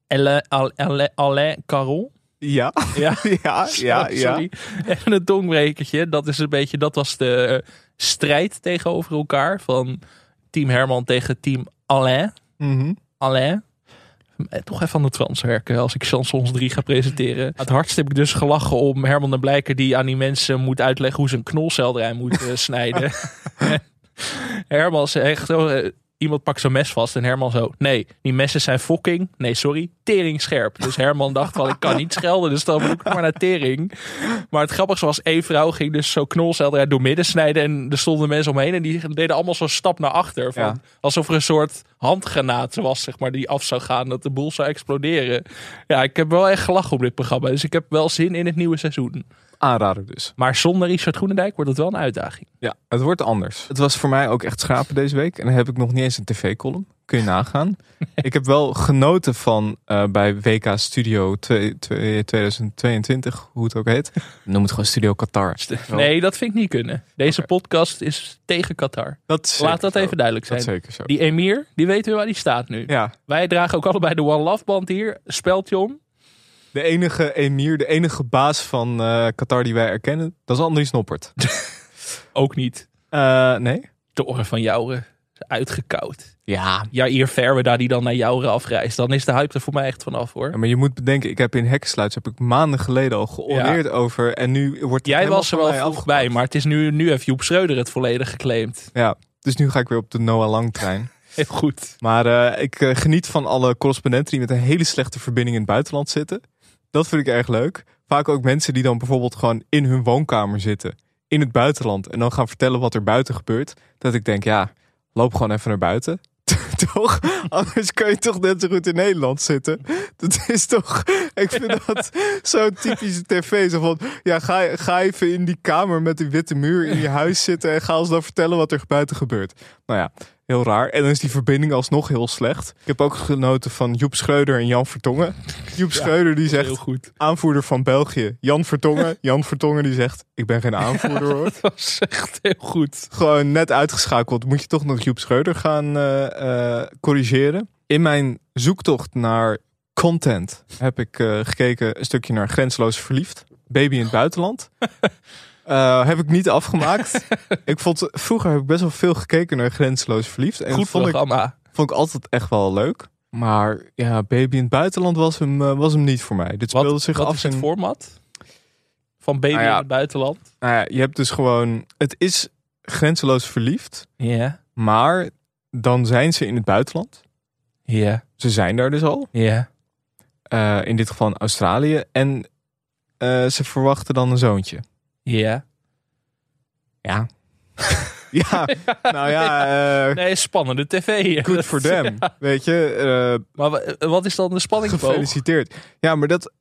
Alain, Alain, Alain Caron. Ja. Ja, ja, ja, ja. Sorry. Even een tongbrekertje. Dat is een beetje, dat was de strijd tegenover elkaar. Van team Herman tegen team Alain. Mhm. Alain. Eh, Toch even aan de trans werken als ik Chansons 3 ga presenteren. Het hardst heb ik dus gelachen om Herman de Blijker die aan die mensen moet uitleggen hoe ze een knolselderij moet snijden. Herman zegt zo, iemand pakt zo'n mes vast en Herman zo, nee, die messen zijn fokking, nee sorry, tering scherp. Dus Herman dacht van, ik kan niet schelden, dus dan moet ik maar naar tering. Maar het grappigste was, één vrouw ging dus zo knolselderij door midden snijden en er stonden mensen omheen en die deden allemaal zo'n stap naar achter. Van, Ja. Alsof er een soort handgranaat was, zeg maar, die af zou gaan, dat de boel zou exploderen. Ja, ik heb wel echt gelachen op dit programma, dus ik heb wel zin in het nieuwe seizoen. Aanrader dus. Maar zonder Richard Groenendijk wordt het wel een uitdaging. Ja, het wordt anders. Het was voor mij ook echt schapen deze week. En dan heb ik nog niet eens een tv-column. Kun je nagaan. ik heb wel genoten van eh, bij WK Studio 2 2 2022, hoe het ook heet. Noem het gewoon Studio Qatar. Nee, dat vind ik niet kunnen. Deze podcast is tegen Qatar. Dat Laat dat zo. even duidelijk zijn. zeker zo. Die Emir, die weten we waar die staat nu. Ja, Wij dragen ook allebei de One Love band hier. Speldje om. De enige emir, de enige baas van eh, Qatar die wij erkennen, dat is Andries Noppert. Ook niet. Eh, nee? De oren van Jouren. Uitgekoud. Ja. Jair Verwe daar die dan naar Jouren afreist. Dan is de hype er voor mij echt vanaf hoor. Maar je moet bedenken, ik heb in Hekkensluits heb ik maanden geleden al georeerd over. En nu wordt het Jij was er wel vroeg afgepakt. bij. Maar het is nu, nu heeft Joep Schreuder het volledig geclaimd. Ja, dus nu ga ik weer op de Noah Lang trein. Heel goed. Maar eh, ik geniet van alle correspondenten die met een hele slechte verbinding in het buitenland zitten. Dat vind ik erg leuk. Vaak ook mensen die dan bijvoorbeeld gewoon in hun woonkamer zitten. In het buitenland. En dan gaan vertellen wat er buiten gebeurt. Dat ik denk, ja, loop gewoon even naar buiten. toch? Anders kun je toch net zo goed in Nederland zitten. Dat is toch... Ik vind dat zo'n typische tv. Zo van, ja, ga, ga even in die kamer met die witte muur in je huis zitten... en ga ons dan vertellen wat er buiten gebeurt. Nou ja, heel raar. En dan is die verbinding alsnog heel slecht. Ik heb ook genoten van Joep Schreuder en Jan Vertongen. Joep Schreuder die Heel zegt, goed. aanvoerder van België. Jan Vertongen. Jan Vertongen die zegt, ik ben geen aanvoerder hoor. Dat was echt heel goed. Gewoon net uitgeschakeld. Moet je toch nog Joep Schreuder gaan eh, eh, corrigeren. In mijn zoektocht naar content heb ik eh, gekeken een stukje naar Grensloos Verliefd. Baby in het buitenland. Eh, heb ik niet afgemaakt. ik vond, vroeger heb ik best wel veel gekeken naar Grensloos Verliefd. En Goed vond ik programma. Vond ik altijd echt wel leuk. Maar ja, Baby in het buitenland was hem, eh, was hem niet voor mij. Dit speelde Wat, zich wat af is het in- format? Van baby Nou ja. in het buitenland? Nou ja, je hebt dus gewoon... Het is grenzeloos verliefd. Ja. Maar dan zijn ze in het buitenland. Ja. Ze zijn daar dus al. Ja. Eh, in dit geval in Australië. En ze verwachten dan een zoontje. Ja. Ja. ja, nou ja, eh Nee, spannende tv. good for them. Weet je, eh, Maar wa- wat is dan de spanningsboog? gefeliciteerd. Ja, maar dat...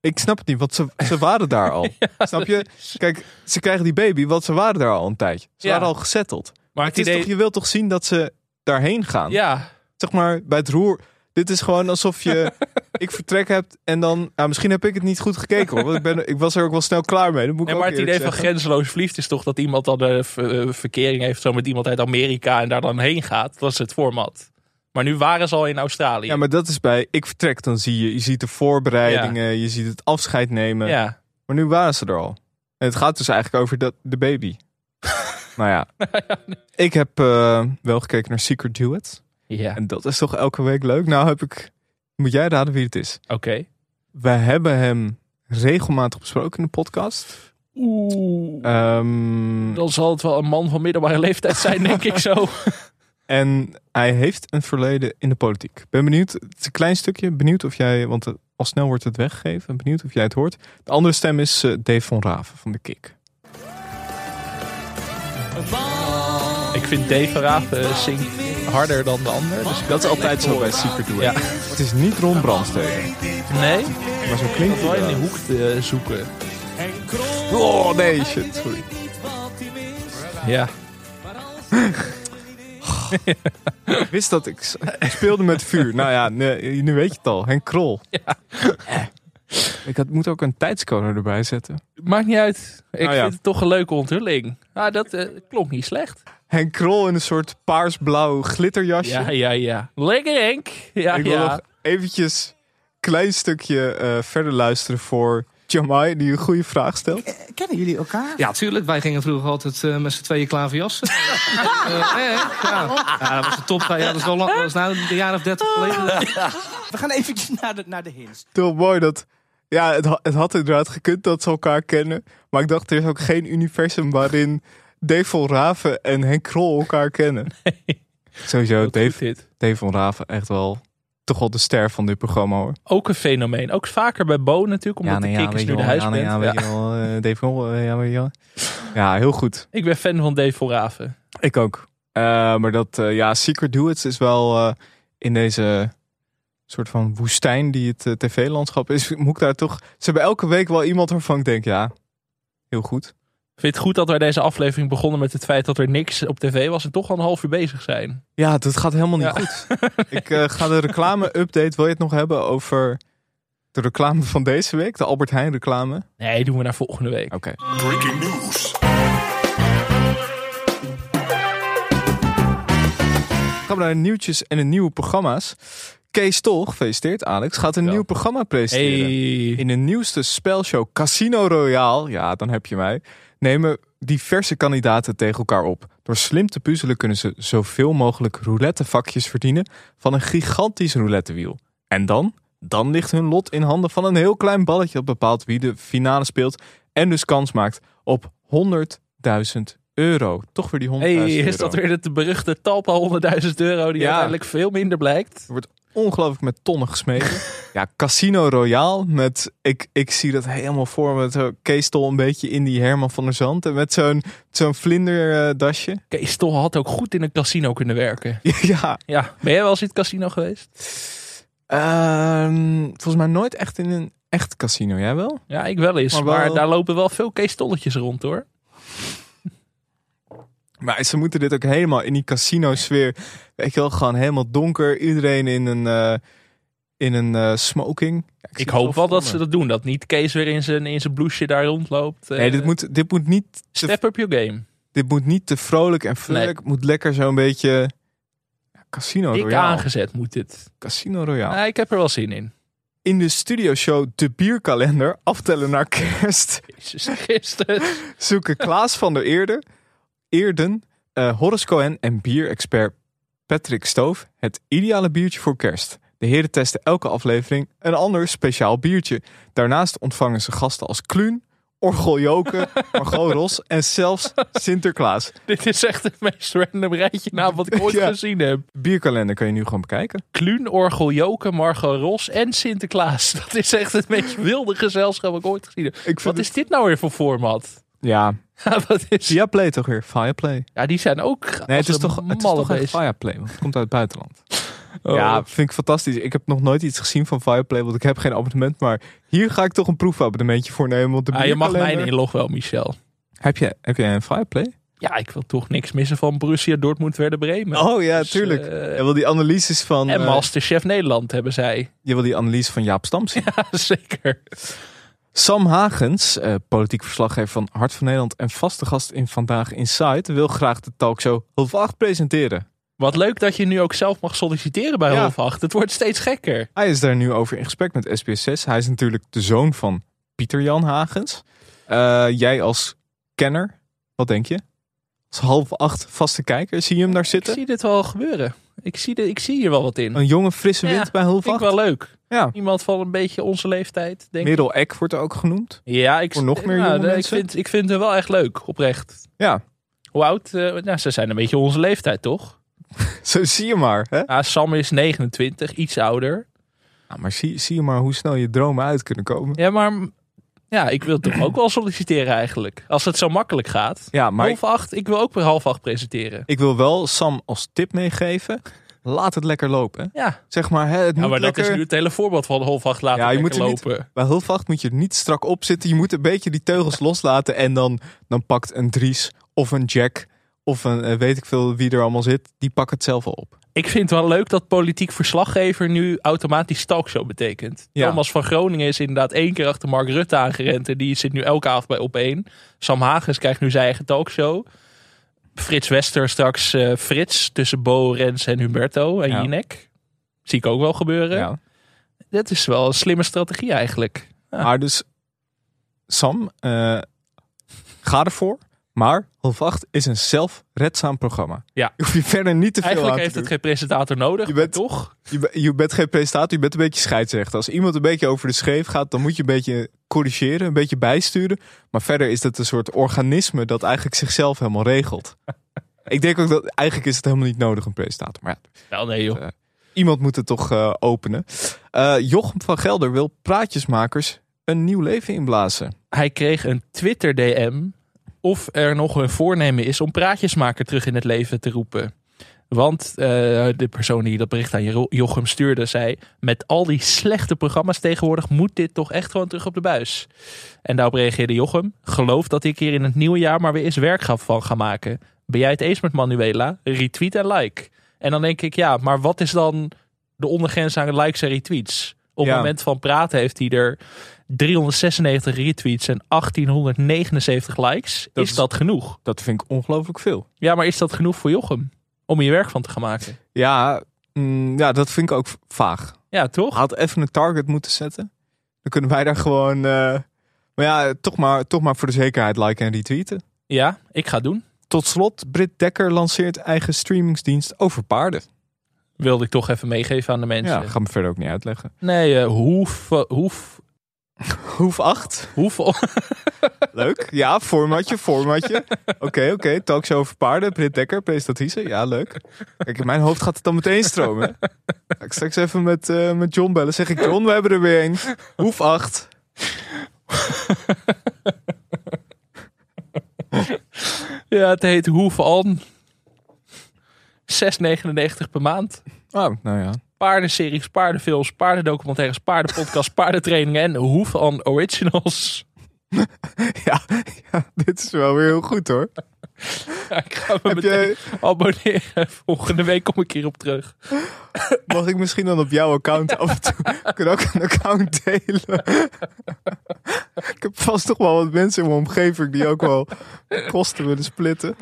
Ik snap het niet, want ze, ze waren daar al. Snap je? Kijk, ze krijgen die baby, want ze waren daar al een tijdje. Ze Ja. waren al gezetteld. Maar Het het is toch, je wilt toch zien dat ze daarheen gaan? Ja. Zeg maar, bij het roer... Dit is gewoon alsof je... ik vertrek hebt en dan... Nou, misschien heb ik het niet goed gekeken hoor. Want ik, ben, ik was er ook wel snel klaar mee. Dat moet ik Nee, maar het idee van grenzeloos verliefd is toch dat iemand dan een verkering heeft zo met iemand uit Amerika en daar dan heen gaat. Dat is het format. Maar nu waren ze al in Australië. Ja, maar dat is bij ik vertrek. Dan zie je, je ziet de voorbereidingen, je ziet het afscheid nemen. ja. Maar nu waren ze er al. En het gaat dus eigenlijk over dat, de baby. nou ja. Ik heb eh, wel gekeken naar Secret Duet. Ja. En dat is toch elke week leuk? Nou heb ik... Moet jij raden wie het is? Oké. Wij hebben hem regelmatig besproken in de podcast. Oeh. Ehm, Dan zal het wel een man van middelbare leeftijd zijn, denk ik zo. en hij heeft een verleden in de politiek. Ben benieuwd, het is een klein stukje, benieuwd of jij, want eh, al snel wordt het weggegeven, ben benieuwd of jij het hoort. De andere stem is eh, Dave van Raven van de Kik. Ik vind Dave Raaf uh, zingt harder dan de ander. Dus Dat is altijd zo bij. Secret. Ja. Het is niet Ron Brandstede, Nee, maar zo klinkt dat wel in die hoek te zoeken. Oh nee, shit, sorry. Ja. Ik wist dat ik, speelde met vuur. Nou ja, nee, nu weet je het al. Henk Krol. Eh. Ik had, moet ook een tijdscode erbij zetten. Maakt niet uit. Ik Nou ja. vind het toch een leuke onthulling. Ah, dat eh, klonk niet slecht. Henk Krol in een soort paarsblauw glitterjasje. Ja, ja, ja. Lekker Henk. Ja, ik wil ja. nog eventjes een klein stukje eh, verder luisteren voor Jamai, die een goede vraag stelt. Kennen jullie elkaar? Ja, tuurlijk. Wij gingen vroeger altijd eh, met z'n tweeën klaverjassen. Eh, eh, ja. ja, dat was de top. Ja, dat is wel lang. Dat is nou een jaar of dertig geleden. We gaan eventjes naar de, naar de hints. Toch mooi dat... Ja, het, het had inderdaad gekund dat ze elkaar kennen. Maar ik dacht, er is ook geen universum waarin Dave van Raven en Henk Krol elkaar kennen. Sowieso, Wat Dave, van Raven echt wel toch wel de ster van dit programma hoor. Ook een fenomeen. Ook vaker bij Bo natuurlijk, omdat de kikkers nu de huisband. ja, weet je wel, eh, Dave van Raven, ja, weet je wel. Ja, heel goed. Ik ben fan van Dave van Raven. Ik ook. Eh, maar dat, eh, ja, Secret Duets is wel eh, in deze soort van woestijn die het eh, tv-landschap is. Moet ik daar toch... Ze hebben elke week wel iemand waarvan ik denk, ja, heel goed. Ik vind het goed dat wij deze aflevering begonnen met het feit dat er niks op tv was en toch al een half uur bezig zijn. Ja, dat gaat helemaal niet Ja. goed. ik eh, ga de reclame-update, wil je het nog hebben over de reclame van deze week? De Albert Heijn reclame? Nee, doen we naar volgende week. Oké. Gaan we naar de nieuwtjes en de nieuwe programma's. Kees Tol, gefeliciteerd Alex, gaat een Ja. nieuw programma presenteren. Hey. In de nieuwste spelshow Casino Royale, ja, dan heb je mij, nemen diverse kandidaten tegen elkaar op. Door slim te puzzelen kunnen ze zoveel mogelijk roulette-vakjes verdienen van een gigantisch roulettewiel. En dan? Dan ligt hun lot in handen van een heel klein balletje dat bepaalt wie de finale speelt en dus kans maakt op 100.000 euro. Toch weer die 100.000 Hey, is dat weer het beruchte talpa 100.000 euro die Ja. uiteindelijk veel minder blijkt? Ongelooflijk met tonnen gesmeten. ja, Casino Royale met, ik, ik zie dat helemaal voor me, met zo'n Kees Tol een beetje in die Herman van der Zand. En met zo'n zo'n vlinderdasje. Kees Tol had ook goed in een casino kunnen werken. ja, Ja, ben jij wel eens in het casino geweest? ehm, volgens mij nooit echt in een echt casino. Jij wel? Ja, ik wel eens. Maar Maar, wel- daar lopen wel veel Kees Tolletjes rond hoor. Maar ze moeten dit ook helemaal in die casino sfeer. Weet je wel, gewoon helemaal donker. Iedereen in een, eh, in een eh, smoking. Ja, Ik hoop wel dat ze dat doen. Dat niet Kees weer in zijn, in zijn blouseje daar rondloopt. Eh, Nee, dit moet, dit moet niet te Step up your game. Dit moet niet te vrolijk en vrolijk. Moet lekker zo'n beetje... Ja, Casino Ik Royale. aangezet moet dit. Casino Royale. Ja, ik heb er wel zin in. In de studioshow De Bierkalender, aftellen naar kerst, Jezus Christus. zoeken Klaas van der Eerden, Eerden Horace Cohen en bierexpert Patrick Stoof het ideale biertje voor kerst. De heren testen elke aflevering een ander speciaal biertje. Daarnaast ontvangen ze gasten als Kluun, Orgel Joken, Margot Ros en zelfs Sinterklaas. Dit is echt het meest random rijtje naam wat ik ooit Ja. gezien heb. Bierkalender kun je nu gewoon bekijken. Kluun, Orgel Joken, Margot Ros en Sinterklaas. Dat is echt het meest wilde gezelschap dat ik ooit gezien heb. Ik Wat is dit nou weer voor format? Ja, Ja, wat is... via Play toch weer? Fireplay. ja die zijn ook Nee, het is toch, een het is toch echt. Fireplay, want het komt uit het buitenland. Oh. Ja, vind ik fantastisch. Ik heb nog nooit iets gezien van Fireplay, want ik heb geen abonnement. Maar hier ga ik toch een proefabonnementje voor nemen. Want de Ah, je mag mijn inlog wel, Michel. Heb, je, heb jij een Fireplay? Ja, ik wil toch niks missen van Borussia Dortmund, Werder Bremen. Oh ja, Dus, tuurlijk. eh, je wil die analyses van, en eh, Masterchef Nederland hebben zij. je wil die analyse van Jaap Stam zien. Ja, zeker. Sam Hagens, eh, politiek verslaggever van Hart van Nederland en vaste gast in Vandaag Inside, wil graag de talkshow half acht presenteren. Wat leuk dat je nu ook zelf mag solliciteren bij Ja. half acht. Het wordt steeds gekker. Hij is daar nu over in gesprek met SBS6. Hij is natuurlijk de zoon van Pieter Jan Hagens. Eh, jij als kenner, wat denk je? Als half acht vaste kijker, zie je hem daar Ik zitten? zie dit wel gebeuren. Ik zie, de, ik zie hier wel wat in. Een jonge frisse wind Ja, bij half Vind ik wel leuk. Ja. Iemand van een beetje onze leeftijd, denk ik. Merel Eck wordt er ook genoemd. Ja, ik, Voor nog meer nou, jonge ik vind, ik vind het wel echt leuk, oprecht. Ja, Hoe oud? eh, nou, ze zijn een beetje onze leeftijd, toch? zo zie je maar. Hè? Ja, Sam is 29, iets ouder. Maar zie, zie je maar hoe snel je dromen uit kunnen komen. Ja, maar ja, ik wil toch ook wel solliciteren eigenlijk. Als het zo makkelijk gaat. Ja, maar half acht, ik wil ook weer half acht presenteren. ik wil wel Sam als tip meegeven. Laat het lekker lopen. Ja, Zeg maar, hè, het ja moet maar dat is nu het hele voorbeeld van half acht laten Ja, je moet er niet- lopen. Bij hulvacht moet je er niet strak op zitten. Je moet een beetje die teugels loslaten. En dan, dan pakt een Dries of een Jack of een eh, weet ik veel wie er allemaal zit. Die pakt het zelf wel op. Ik vind het wel leuk dat politiek verslaggever nu automatisch talkshow betekent. Ja. Thomas van Groningen is inderdaad één keer achter Mark Rutte aangerend. En die zit nu elke avond bij op één. Sam Hagens krijgt nu zijn eigen talkshow. Frits Wester straks eh, Frits tussen Bo, Rens en Humberto en Ja. Jinek. Zie ik ook wel gebeuren. Ja. Dat is wel een slimme strategie eigenlijk. Ja. Maar dus, Sam, eh, ga ervoor. Maar half acht is een zelfredzaam programma. Ja. Je hoeft je verder niet te veel Eigenlijk aan te heeft het doen. geen presentator nodig, Je bent- toch? Je, je bent geen presentator, je bent een beetje scheidsrechter. Als iemand een beetje over de scheef gaat, dan moet je een beetje corrigeren, een beetje bijsturen. Maar verder is het een soort organisme dat eigenlijk zichzelf helemaal regelt. Ik denk ook dat eigenlijk is het helemaal niet nodig, een presentator. Maar ja, Wel nee joh. iemand moet het toch eh, openen. Eh, Jochem van Gelder wil praatjesmakers een nieuw leven inblazen. Hij kreeg een Twitter DM of er nog een voornemen is om praatjesmaker terug in het leven te roepen. Want eh, de persoon die dat bericht aan Jo- Jochem stuurde zei... met al die slechte programma's tegenwoordig moet dit toch echt gewoon terug op de buis. En daarop reageerde Jochem... geloof dat ik hier in het nieuwe jaar maar weer eens werk van ga maken. Ben jij het eens met Manuela? Retweet en like. En dan denk ik, ja, maar wat is dan de ondergrens aan likes en retweets? Op Ja. het moment van praten heeft hij er 396 retweets en 1879 likes. Dat is is- dat genoeg? Dat vind ik ongelooflijk veel. Ja, maar is dat genoeg voor Jochem? Om je werk van te gaan maken? Ja, mm, ja dat vind ik ook vaag. Ja, toch? Had even een target moeten zetten. Dan kunnen wij daar gewoon... eh, maar ja, toch maar, toch maar voor de zekerheid liken en retweeten. Ja, ik ga het doen. Tot slot, Britt Dekker lanceert eigen streamingsdienst over paarden. Wilde ik toch even meegeven aan de mensen. Ja, ga me verder ook niet uitleggen. Nee, eh, hoef, hoef, Hoef 8. hoeveel? Leuk. Ja, formatje, formatje. Oké, oké. Talkshow over paarden. Britt Dekker, presentatrice. Ja, leuk. Kijk, in mijn hoofd gaat het dan meteen stromen. Ga ik straks even met, eh, met John bellen. Zeg ik, John, we hebben er weer een. Hoef 8. Ja, het heet Hoef aan. 6,99 per maand. Oh, nou ja. Paardenseries, paardenfilms, paardendocumentaires, paardenpodcasts, paardentrainingen en Hoef aan Originals. ja. Ja, dit is wel weer heel goed hoor. Ja, ik ga me Heb meteen jij, abonneren. Volgende week kom ik hier op terug. mag ik misschien dan op jouw account af en toe... Ik kan ook een account delen. ik heb vast nog wel wat mensen in mijn omgeving die ook wel kosten willen splitten.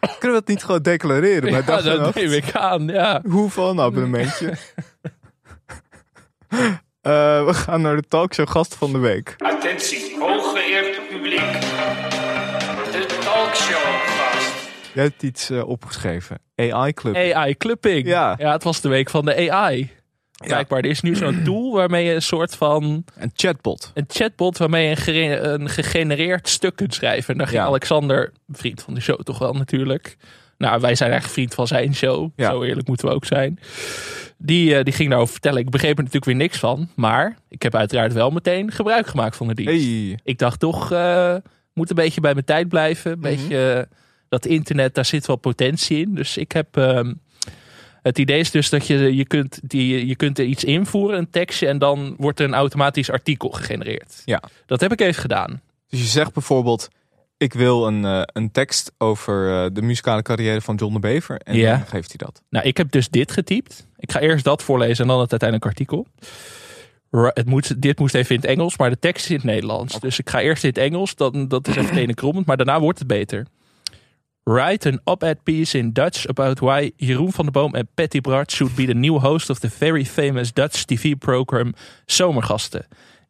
Kunnen we dat niet gewoon declareren bij Ja, dat neem ik aan, ja. Hoeveel een abonnementje? Eh, we gaan naar de talkshow gast van de week. Attentie, hooggeëerd publiek. Jij hebt iets eh, opgeschreven. AI-club. AI-clubbing. Ja. ja, het was de week van de AI. Blijkbaar, er is nu zo'n tool waarmee je een soort van... Een chatbot. Een chatbot waarmee je een, gere- een gegenereerd stuk kunt schrijven. En daar ging Ja. Alexander, vriend van de show toch wel natuurlijk. Nou, wij zijn eigenlijk vriend van zijn show. Ja. Zo eerlijk moeten we ook zijn. Die, eh, die ging daarover vertellen. Ik begreep er natuurlijk weer niks van. Maar ik heb uiteraard wel meteen gebruik gemaakt van de dienst. Hey. Ik dacht toch, eh moet een beetje bij mijn tijd blijven. Een Mhm. beetje dat internet, daar zit wel potentie in. Dus ik heb... ehm, het idee is dus dat je, je, kunt die, je kunt er iets invoeren, een tekstje, en dan wordt er een automatisch artikel gegenereerd. Ja. Dat heb ik even gedaan. Dus je zegt bijvoorbeeld, ik wil een, eh, een tekst over eh, de muzikale carrière van John de Bever. En Ja. dan geeft hij dat. Nou, ik heb dus dit getypt. Ik ga eerst dat voorlezen en dan het uiteindelijk artikel. Het moet, dit moest even in het Engels, maar de tekst is in het Nederlands. Dus ik ga eerst in het Engels, dan, dat is even tenenkrommend, maar daarna wordt het beter. Write an op-ed piece in Dutch about why Jeroen van der Boom en Patty Bart should be the new host of the very famous Dutch TV program Zomergasten.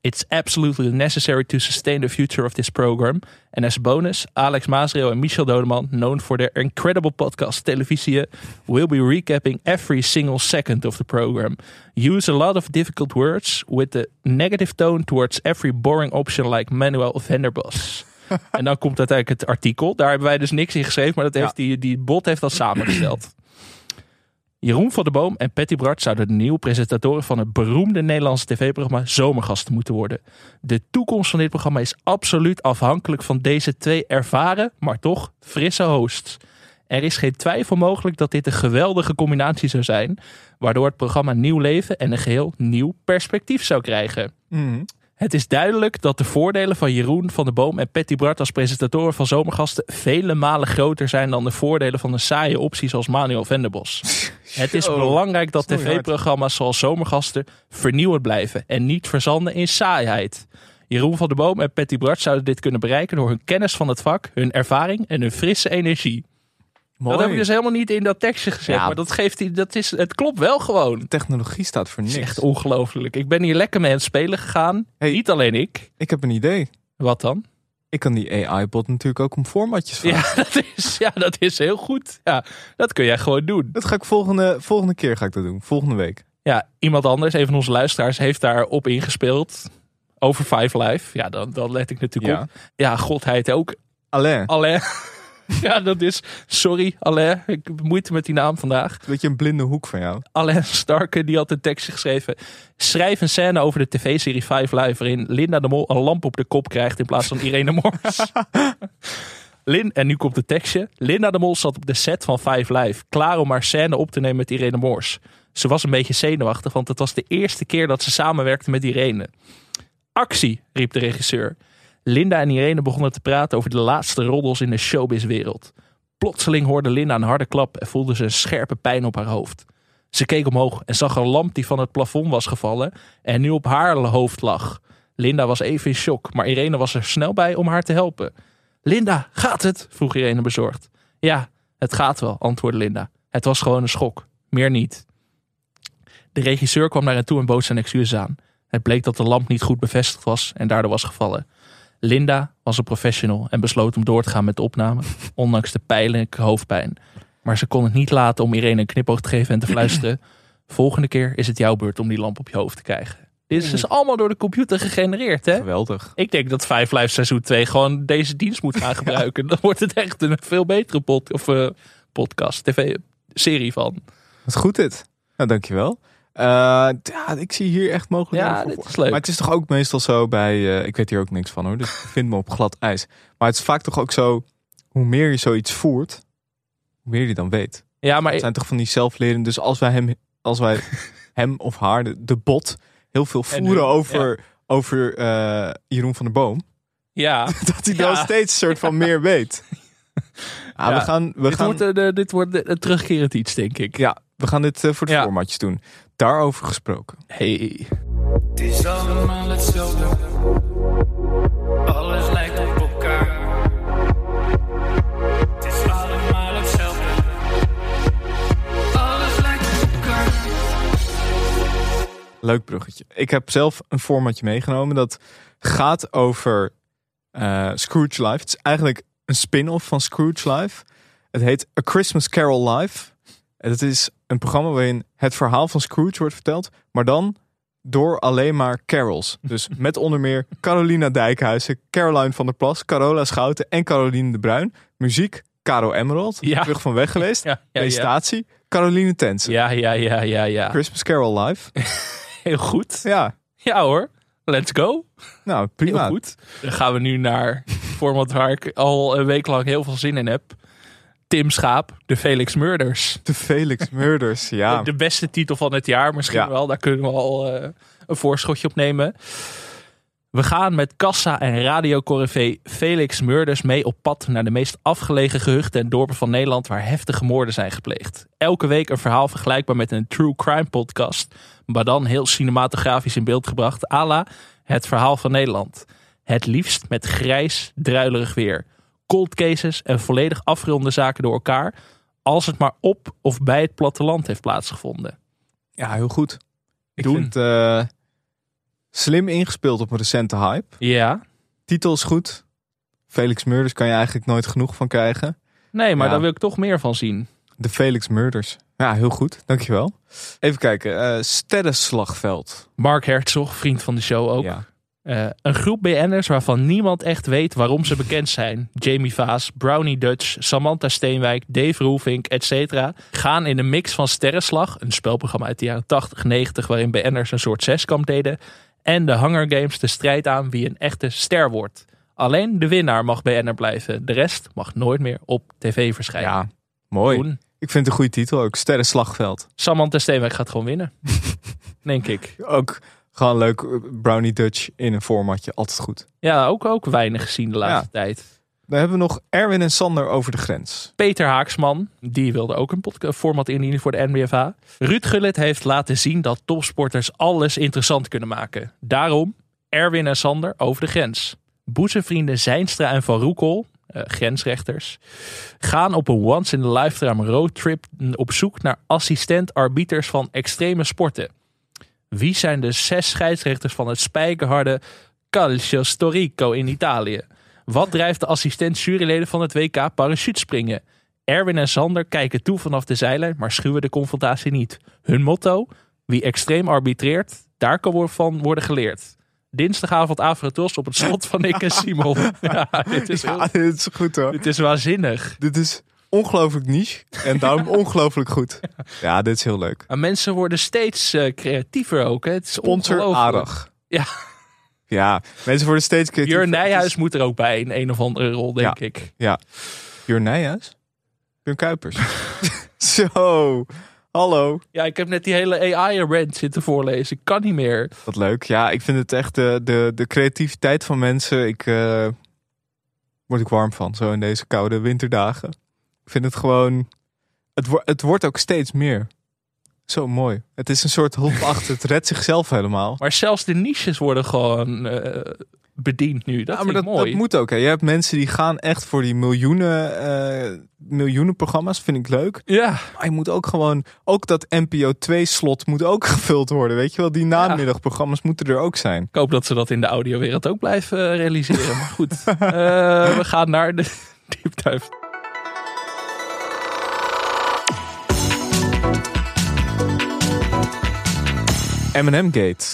It's absolutely necessary to sustain the future of this program. And as bonus, Alex Maasreel en Michel Dodeman, known for their incredible podcast Televisie, will be recapping every single second of the program. Use a lot of difficult words with a negative tone towards every boring option like Manuel Venderbos. en dan komt uiteindelijk het artikel. Daar hebben wij dus niks in geschreven, maar dat heeft die, die bot heeft dat samengesteld. Jeroen van der Boom en Patty Bart zouden de nieuwe presentatoren van het beroemde Nederlandse tv-programma Zomergasten moeten worden. De toekomst van dit programma is absoluut afhankelijk van deze twee ervaren, maar toch frisse hosts. Er is geen twijfel mogelijk dat dit een geweldige combinatie zou zijn, waardoor het programma nieuw leven en een geheel nieuw perspectief zou krijgen. Mhm. Het is duidelijk dat de voordelen van Jeroen van der Boom en Patty Bart als presentatoren van Zomergasten vele malen groter zijn dan de voordelen van een saaie optie zoals Manuel Venderbos. Het is belangrijk dat tv-programma's zoals Zomergasten vernieuwend blijven en niet verzanden in saaiheid. Jeroen van der Boom en Patty Bart zouden dit kunnen bereiken door hun kennis van het vak, hun ervaring en hun frisse energie. Mooi. Dat heb ik dus helemaal niet in dat tekstje gezegd, Ja. maar dat geeft hij, dat is, het klopt wel gewoon. Technologie staat voor niks. echt ongelooflijk. Ik ben hier lekker mee aan het spelen gegaan. Hey. Niet alleen ik. Ik heb een idee. Wat dan? Ik kan die AI-bot natuurlijk ook om formatjes vragen. Ja, dat is, ja, dat is heel goed. Ja, dat kun jij gewoon doen. Dat ga ik volgende, volgende keer ga ik dat doen. Volgende week. Ja, iemand anders, een van onze luisteraars, heeft daarop ingespeeld. Over Five Live. Ja, dan, dan let ik natuurlijk Ja. op. Ja, god, hij heet ook Alain, Alain. ja, dat is... Sorry, Alain. Ik heb moeite met die naam vandaag. een beetje een blinde hoek van jou. Alain Starke, die had een tekstje geschreven. Schrijf een scène over de tv-serie Five Live... waarin Linda de Mol een lamp op de kop krijgt... in plaats van Irene Mors. Lin, en nu komt het tekstje. Linda de Mol zat op de set van Five Live... klaar om haar scène op te nemen met Irene Mors. Ze was een beetje zenuwachtig... want het was de eerste keer dat ze samenwerkte met Irene. Actie, riep de regisseur. Linda en Irene begonnen te praten over de laatste roddels in de showbizwereld. Plotseling hoorde Linda een harde klap en voelde ze een scherpe pijn op haar hoofd. Ze keek omhoog en zag een lamp die van het plafond was gevallen en nu op haar hoofd lag. Linda was even in shock, maar Irene was er snel bij om haar te helpen. Linda, gaat het? vroeg Irene bezorgd. Ja, het gaat wel, antwoordde Linda. Het was gewoon een schok, meer niet. De regisseur kwam naar hen toe en bood zijn excuses aan. Het bleek dat de lamp niet goed bevestigd was en daardoor was gevallen. Linda was een professional en besloot om door te gaan met de opname, ondanks de pijnlijke hoofdpijn. Maar ze kon het niet laten om Irene een knipoog te geven en te fluisteren. Volgende keer is het jouw beurt om die lamp op je hoofd te krijgen. Dit is dus allemaal door de computer gegenereerd, hè? Geweldig. Ik denk dat Five Live seizoen 2 gewoon deze dienst moet gaan gebruiken. Dan wordt het echt een veel betere pod, of, eh, podcast, tv-serie van. Wat goed dit. Nou, dankjewel. Eh ja, ik zie hier echt mogelijk. Ja, dit is leuk. Maar het is toch ook meestal zo bij. eh, ik weet hier ook niks van hoor, dus ik vind me op glad ijs. Maar het is vaak toch ook zo. Hoe meer je zoiets voert, hoe meer je dan weet. Ja, maar Het zijn toch van die zelflerend. Dus als wij hem, als wij hem of haar, de, de bot, heel veel En voeren over, over eh, Jeroen van der Boom, ja, dat hij Ja. dan steeds een soort van meer weet. Ah, Ja. We gaan, we dit, gaan, wordt, dit wordt een terugkerend iets, denk ik. ja, we gaan dit voor de Ja. formatjes doen. Daarover gesproken. Hey. Het is allemaal hetzelfde. Alles lijkt op elkaar. Het is allemaal hetzelfde. Alles lijkt op elkaar. Leuk bruggetje. Ik heb zelf een formatje meegenomen dat gaat over eh, Scrooge Life. Het is eigenlijk een spin-off van Scrooge Life. Het heet A Christmas Carol Live. En het is een programma waarin het verhaal van Scrooge wordt verteld, maar dan door alleen maar carols. Dus met onder meer Carolina Dijkhuizen, Caroline van der Plas, Carola Schouten en Caroline de Bruin. Muziek, Caro Emerald, Ja. terug van weg geweest. Ja, ja. Presentatie, Caroline Tensen. Ja, ja, ja, ja, ja. Christmas Carol Live. Heel goed. Ja, Ja hoor. Let's go. nou Heel prima. goed. Dan gaan we nu naar format waar ik al een week lang heel veel zin in heb. Tim Schaap, de Felix Murders. De Felix Murders, ja. De beste titel van het jaar misschien Ja. wel. Daar kunnen we al eh, een voorschotje op nemen. We gaan met kassa en radiocorrevee Felix Murders mee op pad naar de meest afgelegen gehuchten en dorpen van Nederland waar heftige moorden zijn gepleegd. Elke week een verhaal vergelijkbaar met een true crime podcast, maar dan heel cinematografisch in beeld gebracht, à la het verhaal van Nederland. Het liefst met grijs, druilerig weer. Cold cases en volledig afgeronde zaken door elkaar, als het maar op of bij het platteland heeft plaatsgevonden. Ja, heel goed. Ik vind- het eh, slim ingespeeld op een recente hype. Ja, Titel is goed. Felix Murders kan je eigenlijk nooit genoeg van krijgen. nee, maar Ja. daar wil ik toch meer van zien. De Felix Murders. Ja, heel goed. Dankjewel. Even kijken. eh Sterrenslagveld. Mark Herzog, vriend van de show ook. Ja. Eh, een groep BN'ers waarvan niemand echt weet waarom ze bekend zijn. Jamie Vaas, Brownie Dutch, Samantha Steenwijk, Dave Roelvink, etc. gaan in een mix van Sterrenslag, een spelprogramma uit de jaren 80, 90 waarin BN'ers een soort zeskamp deden, en de Hunger Games de strijd aan wie een echte ster wordt. Alleen de winnaar mag BN'er blijven. De rest mag nooit meer op tv verschijnen. ja, mooi. Ik vind het een goede titel ook. Sterrenslagveld. Samantha Steenwijk gaat gewoon winnen. Denk ik. Ook gewoon leuk. eh, Brownie Dutch in een formatje. Altijd goed. Ja, ook, ook weinig gezien de laatste tijd. Dan hebben we nog Erwin en Sander over de grens. Peter Haaksman, die wilde ook een format indienen voor de NBFA. Ruud Gullit heeft laten zien dat topsporters alles interessant kunnen maken. Daarom Erwin en Sander over de grens. Boezemvrienden Zijnstra en Van Roekel, eh, grensrechters, gaan op een once-in-a-lifetime roadtrip op zoek naar assistent-arbiters van extreme sporten. Wie zijn de zes scheidsrechters van het spijkerharde Calcio Storico in Italië? Wat drijft de assistent juryleden van het WK parachutespringen? Erwin en Sander kijken toe vanaf de zijlijn, maar schuwen de confrontatie niet. Hun motto: wie extreem arbitreert, daar kan van worden geleerd. Dinsdagavond Afrotos op het slot van Nick en Simon. Ja, dit is, heel- Ja, dit is goed hoor. dit is waanzinnig. Dit is ongelooflijk niche. En daarom ongelooflijk goed. Ja, dit is heel leuk. En mensen worden steeds eh, creatiever ook. Hè. Het is Sponsor ongelooflijk. Arag. Ja. Ja, mensen worden steeds creatiever. Jur Nijhuis moet er ook bij in een of andere rol, denk Ja. ik. Jur Nijhuis? Jur Kuipers. Zo. Hallo. Ja, ik heb net die hele AI-rant zitten voorlezen. Ik kan niet meer. Wat leuk. Ja, ik vind het echt de, de, de creativiteit van mensen. Ik eh, word ik warm van, zo in deze koude winterdagen. Ik vind het gewoon. Het, wo- het wordt ook steeds meer. Zo mooi. Het is een soort hulp achter. Het redt zichzelf helemaal. Maar zelfs de niches worden gewoon eh, bediend nu. Dat ja, maar dat, mooi. dat moet ook. Hè. Je hebt mensen die gaan echt voor die miljoenen, eh, miljoenen programma's. Vind ik leuk. Ja, Maar je moet ook gewoon. Ook dat NPO 2 slot moet ook gevuld worden. Weet je wel, die namiddagprogramma's moeten er ook zijn. ik hoop dat ze dat in de audiowereld ook blijven eh, realiseren. Maar goed, we gaan naar de deep dive. M&M Gate.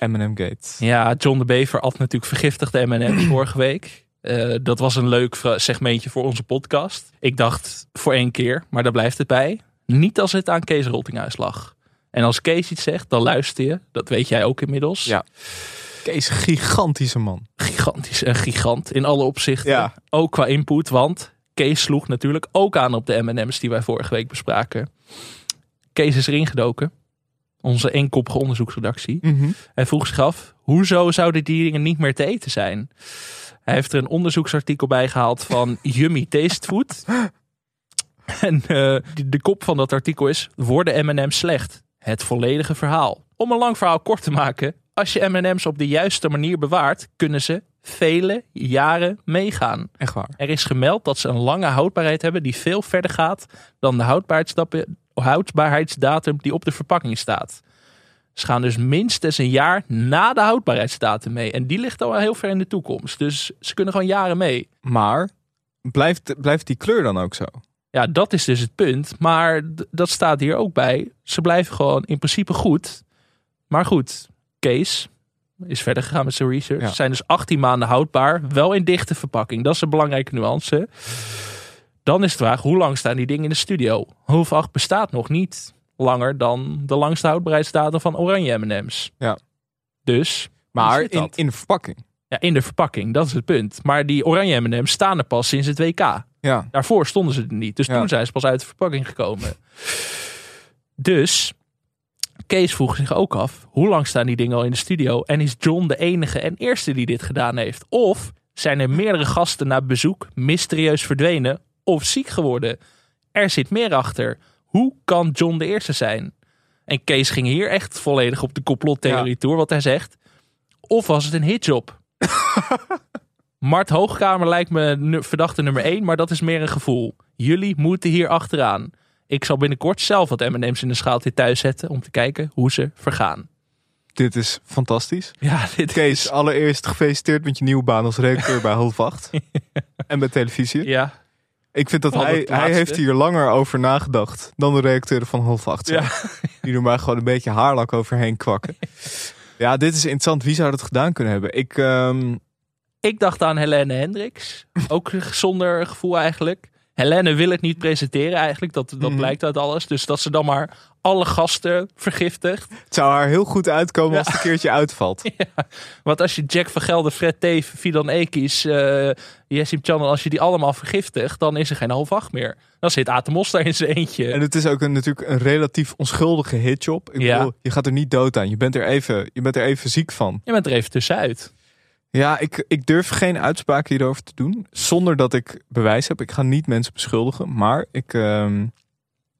M&M Gate. Ja, John de Bever at natuurlijk vergiftigde M&M's vorige week. Eh, dat was een leuk segmentje voor onze podcast. Ik dacht voor één keer, maar daar blijft het bij. Niet als het aan Kees Roltinghuis lag. En als Kees iets zegt, dan luister je. Dat weet jij ook inmiddels. Ja. Kees, gigantische man. Gigantisch, een gigant in alle opzichten. Ja. Ook qua input, want Kees sloeg natuurlijk ook aan op de M&M's die wij vorige week bespraken. Kees is erin gedoken. Onze eenkoppige onderzoeksredactie. Hij vroeg zich af, hoezo zouden die dingen niet meer te eten zijn? Hij heeft er een onderzoeksartikel bij gehaald van Yummy Taste Food. En eh, de, de kop van dat artikel is, worden M&M's slecht? Het volledige verhaal. Om een lang verhaal kort te maken, als je M&M's op de juiste manier bewaart, kunnen ze vele jaren meegaan. Echt waar. Er is gemeld dat ze een lange houdbaarheid hebben die veel verder gaat dan de houdbaarheidsdatum, houdbaarheidsdatum die op de verpakking staat. Ze gaan dus minstens een jaar na de houdbaarheidsdatum mee. En die ligt al heel ver in de toekomst. Dus ze kunnen gewoon jaren mee. Maar blijft, blijft die kleur dan ook zo? Ja, dat is dus het punt. Maar dat staat hier ook bij. Ze blijven gewoon in principe goed. Maar goed, Kees is verder gegaan met zijn research. Ja. Ze zijn dus 18 maanden houdbaar. Wel in dichte verpakking. Dat is een belangrijke nuance. Dan is de vraag, hoe lang staan die dingen in de studio? Hoofd 8 bestaat nog niet langer dan de langste houdbaarheidsdatum van Oranje M&M's. Ja. Dus, Maar in, in de verpakking. ja, in de verpakking, dat is het punt. Maar die Oranje M&M's staan er pas sinds het WK. Ja. Daarvoor stonden ze er niet. Dus Ja. toen zijn ze pas uit de verpakking gekomen. Dus Kees vroeg zich ook af: hoe lang staan die dingen al in de studio? En is John de enige en eerste die dit gedaan heeft? Of zijn er meerdere gasten na bezoek mysterieus verdwenen of ziek geworden? Er zit meer achter. Hoe kan John de eerste zijn? En Kees ging hier echt volledig op de complottheorie Ja. toe, wat hij zegt. Of was het een hitjob? Mart Hoogkamer lijkt me verdachte nummer 1, maar dat is meer een gevoel. Jullie moeten hier achteraan. Ik zal binnenkort zelf wat M&M's in een schaaltje thuis zetten om te kijken hoe ze vergaan. Dit is fantastisch. Ja, dit Kees, is... allereerst gefeliciteerd met je nieuwe baan als redacteur bij Half 8. En bij televisie. Ja, Ik vind dat hij, hij heeft hier langer over nagedacht dan de redacteuren van Half 8. Ja. Die er maar gewoon een beetje haarlak overheen kwakken. Ja, dit is interessant. Wie zou dat gedaan kunnen hebben? Ik, ehm, ik dacht aan Helene Hendricks. Ook zonder gevoel eigenlijk. Helene wil het niet presenteren eigenlijk. Dat, dat Mhm. blijkt uit alles. Dus dat ze dan maar alle gasten vergiftigt. het zou haar heel goed uitkomen Ja. als het een keertje uitvalt. Want als je Jack van Gelder, Fred Teef, Fidan Ekis, eh Jessim Channel, als je die allemaal vergiftigt, dan is er geen half acht meer. Dan zit Atemos daar in zijn eentje. En het is ook een, natuurlijk een relatief onschuldige hitjob. Ik Ja. bedoel, je gaat er niet dood aan. Je bent er even, je bent er even ziek van. Je bent er even tussenuit. Ja, ik, ik durf geen uitspraak hierover te doen. Zonder dat ik bewijs heb. Ik ga niet mensen beschuldigen. Maar ik, ehm,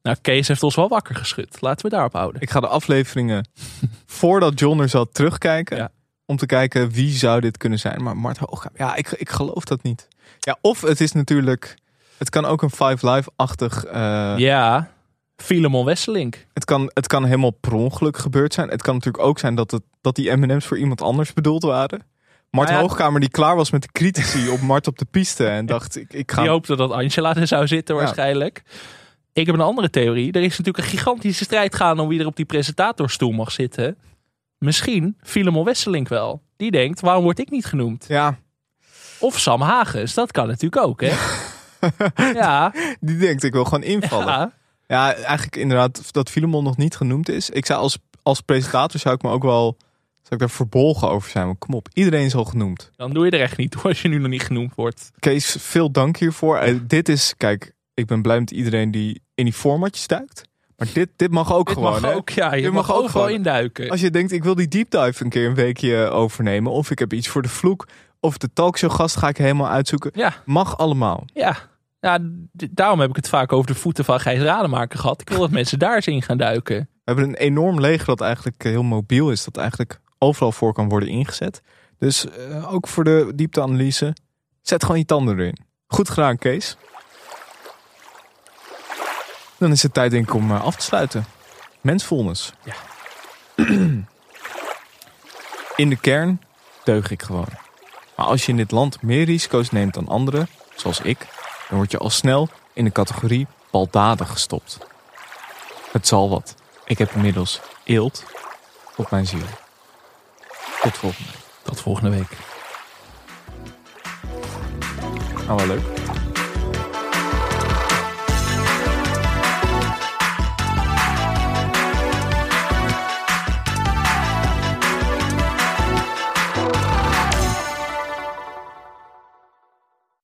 Nou, Kees heeft ons wel wakker geschud. Laten we daarop houden. ik ga de afleveringen voordat John er zat terugkijken. Ja. Om te kijken wie zou dit kunnen zijn. Maar Mart Hoogkamer, ja, ik, ik geloof dat niet. Ja, of het is natuurlijk... Het kan ook een Five Live-achtig... eh, Ja, Filemon Wesselink. het, kan, het kan helemaal per ongeluk gebeurd zijn. Het kan natuurlijk ook zijn dat, het, dat die M&M's voor iemand anders bedoeld waren. Mart Nou ja. Hoogkamer die klaar was met de critici op Mart op de piste. En dacht, ik, ik ga... Die hoopte dat Angela er zou zitten Ja. waarschijnlijk. Ik heb een andere theorie. Er is natuurlijk een gigantische strijd gaan om wie er op die presentatorstoel mag zitten. Misschien Filemon Wesselink wel. Die denkt, waarom word ik niet genoemd? Ja, Of Sam Hagens, dat kan natuurlijk ook, hè? ja, die denkt ik wil gewoon invallen. ja. Ja, eigenlijk inderdaad dat Filemon nog niet genoemd is. Ik zou als, als presentator zou ik me ook wel zou ik daar verbolgen over zijn. Want kom op, iedereen is al genoemd. Dan doe je er echt niet toe als je nu nog niet genoemd wordt. Kees, veel dank hiervoor. Eh, dit is, kijk, ik ben blij met iedereen die in die formatjes duikt. Maar dit, dit mag ook Dit gewoon. mag hè? ook, ja. Je Dit mag, mag ook gewoon. induiken. Als je denkt, ik wil die deep dive een keer een weekje overnemen. Of ik heb iets voor de vloek. Of de talkshow gast ga ik helemaal uitzoeken. Ja, Mag allemaal. ja. ja daarom heb ik het vaak over de voeten van Gijs Rademaker gehad. Ik wil dat mensen daar eens in gaan duiken. We hebben een enorm leger dat eigenlijk eh, heel mobiel is. Dat eigenlijk overal voor kan worden ingezet. Dus eh, ook voor de diepteanalyse. Zet gewoon je tanden erin. Goed gedaan, Kees. Dan is het tijd denk ik om eh, af te sluiten. Mensfulness. Ja. In de kern deug ik gewoon. Maar als je in dit land meer risico's neemt dan anderen, zoals ik, dan word je al snel in de categorie baldadig gestopt. Het zal wat. Ik heb inmiddels eelt op mijn ziel. Tot volgende week. Tot volgende week. Nou, wel leuk.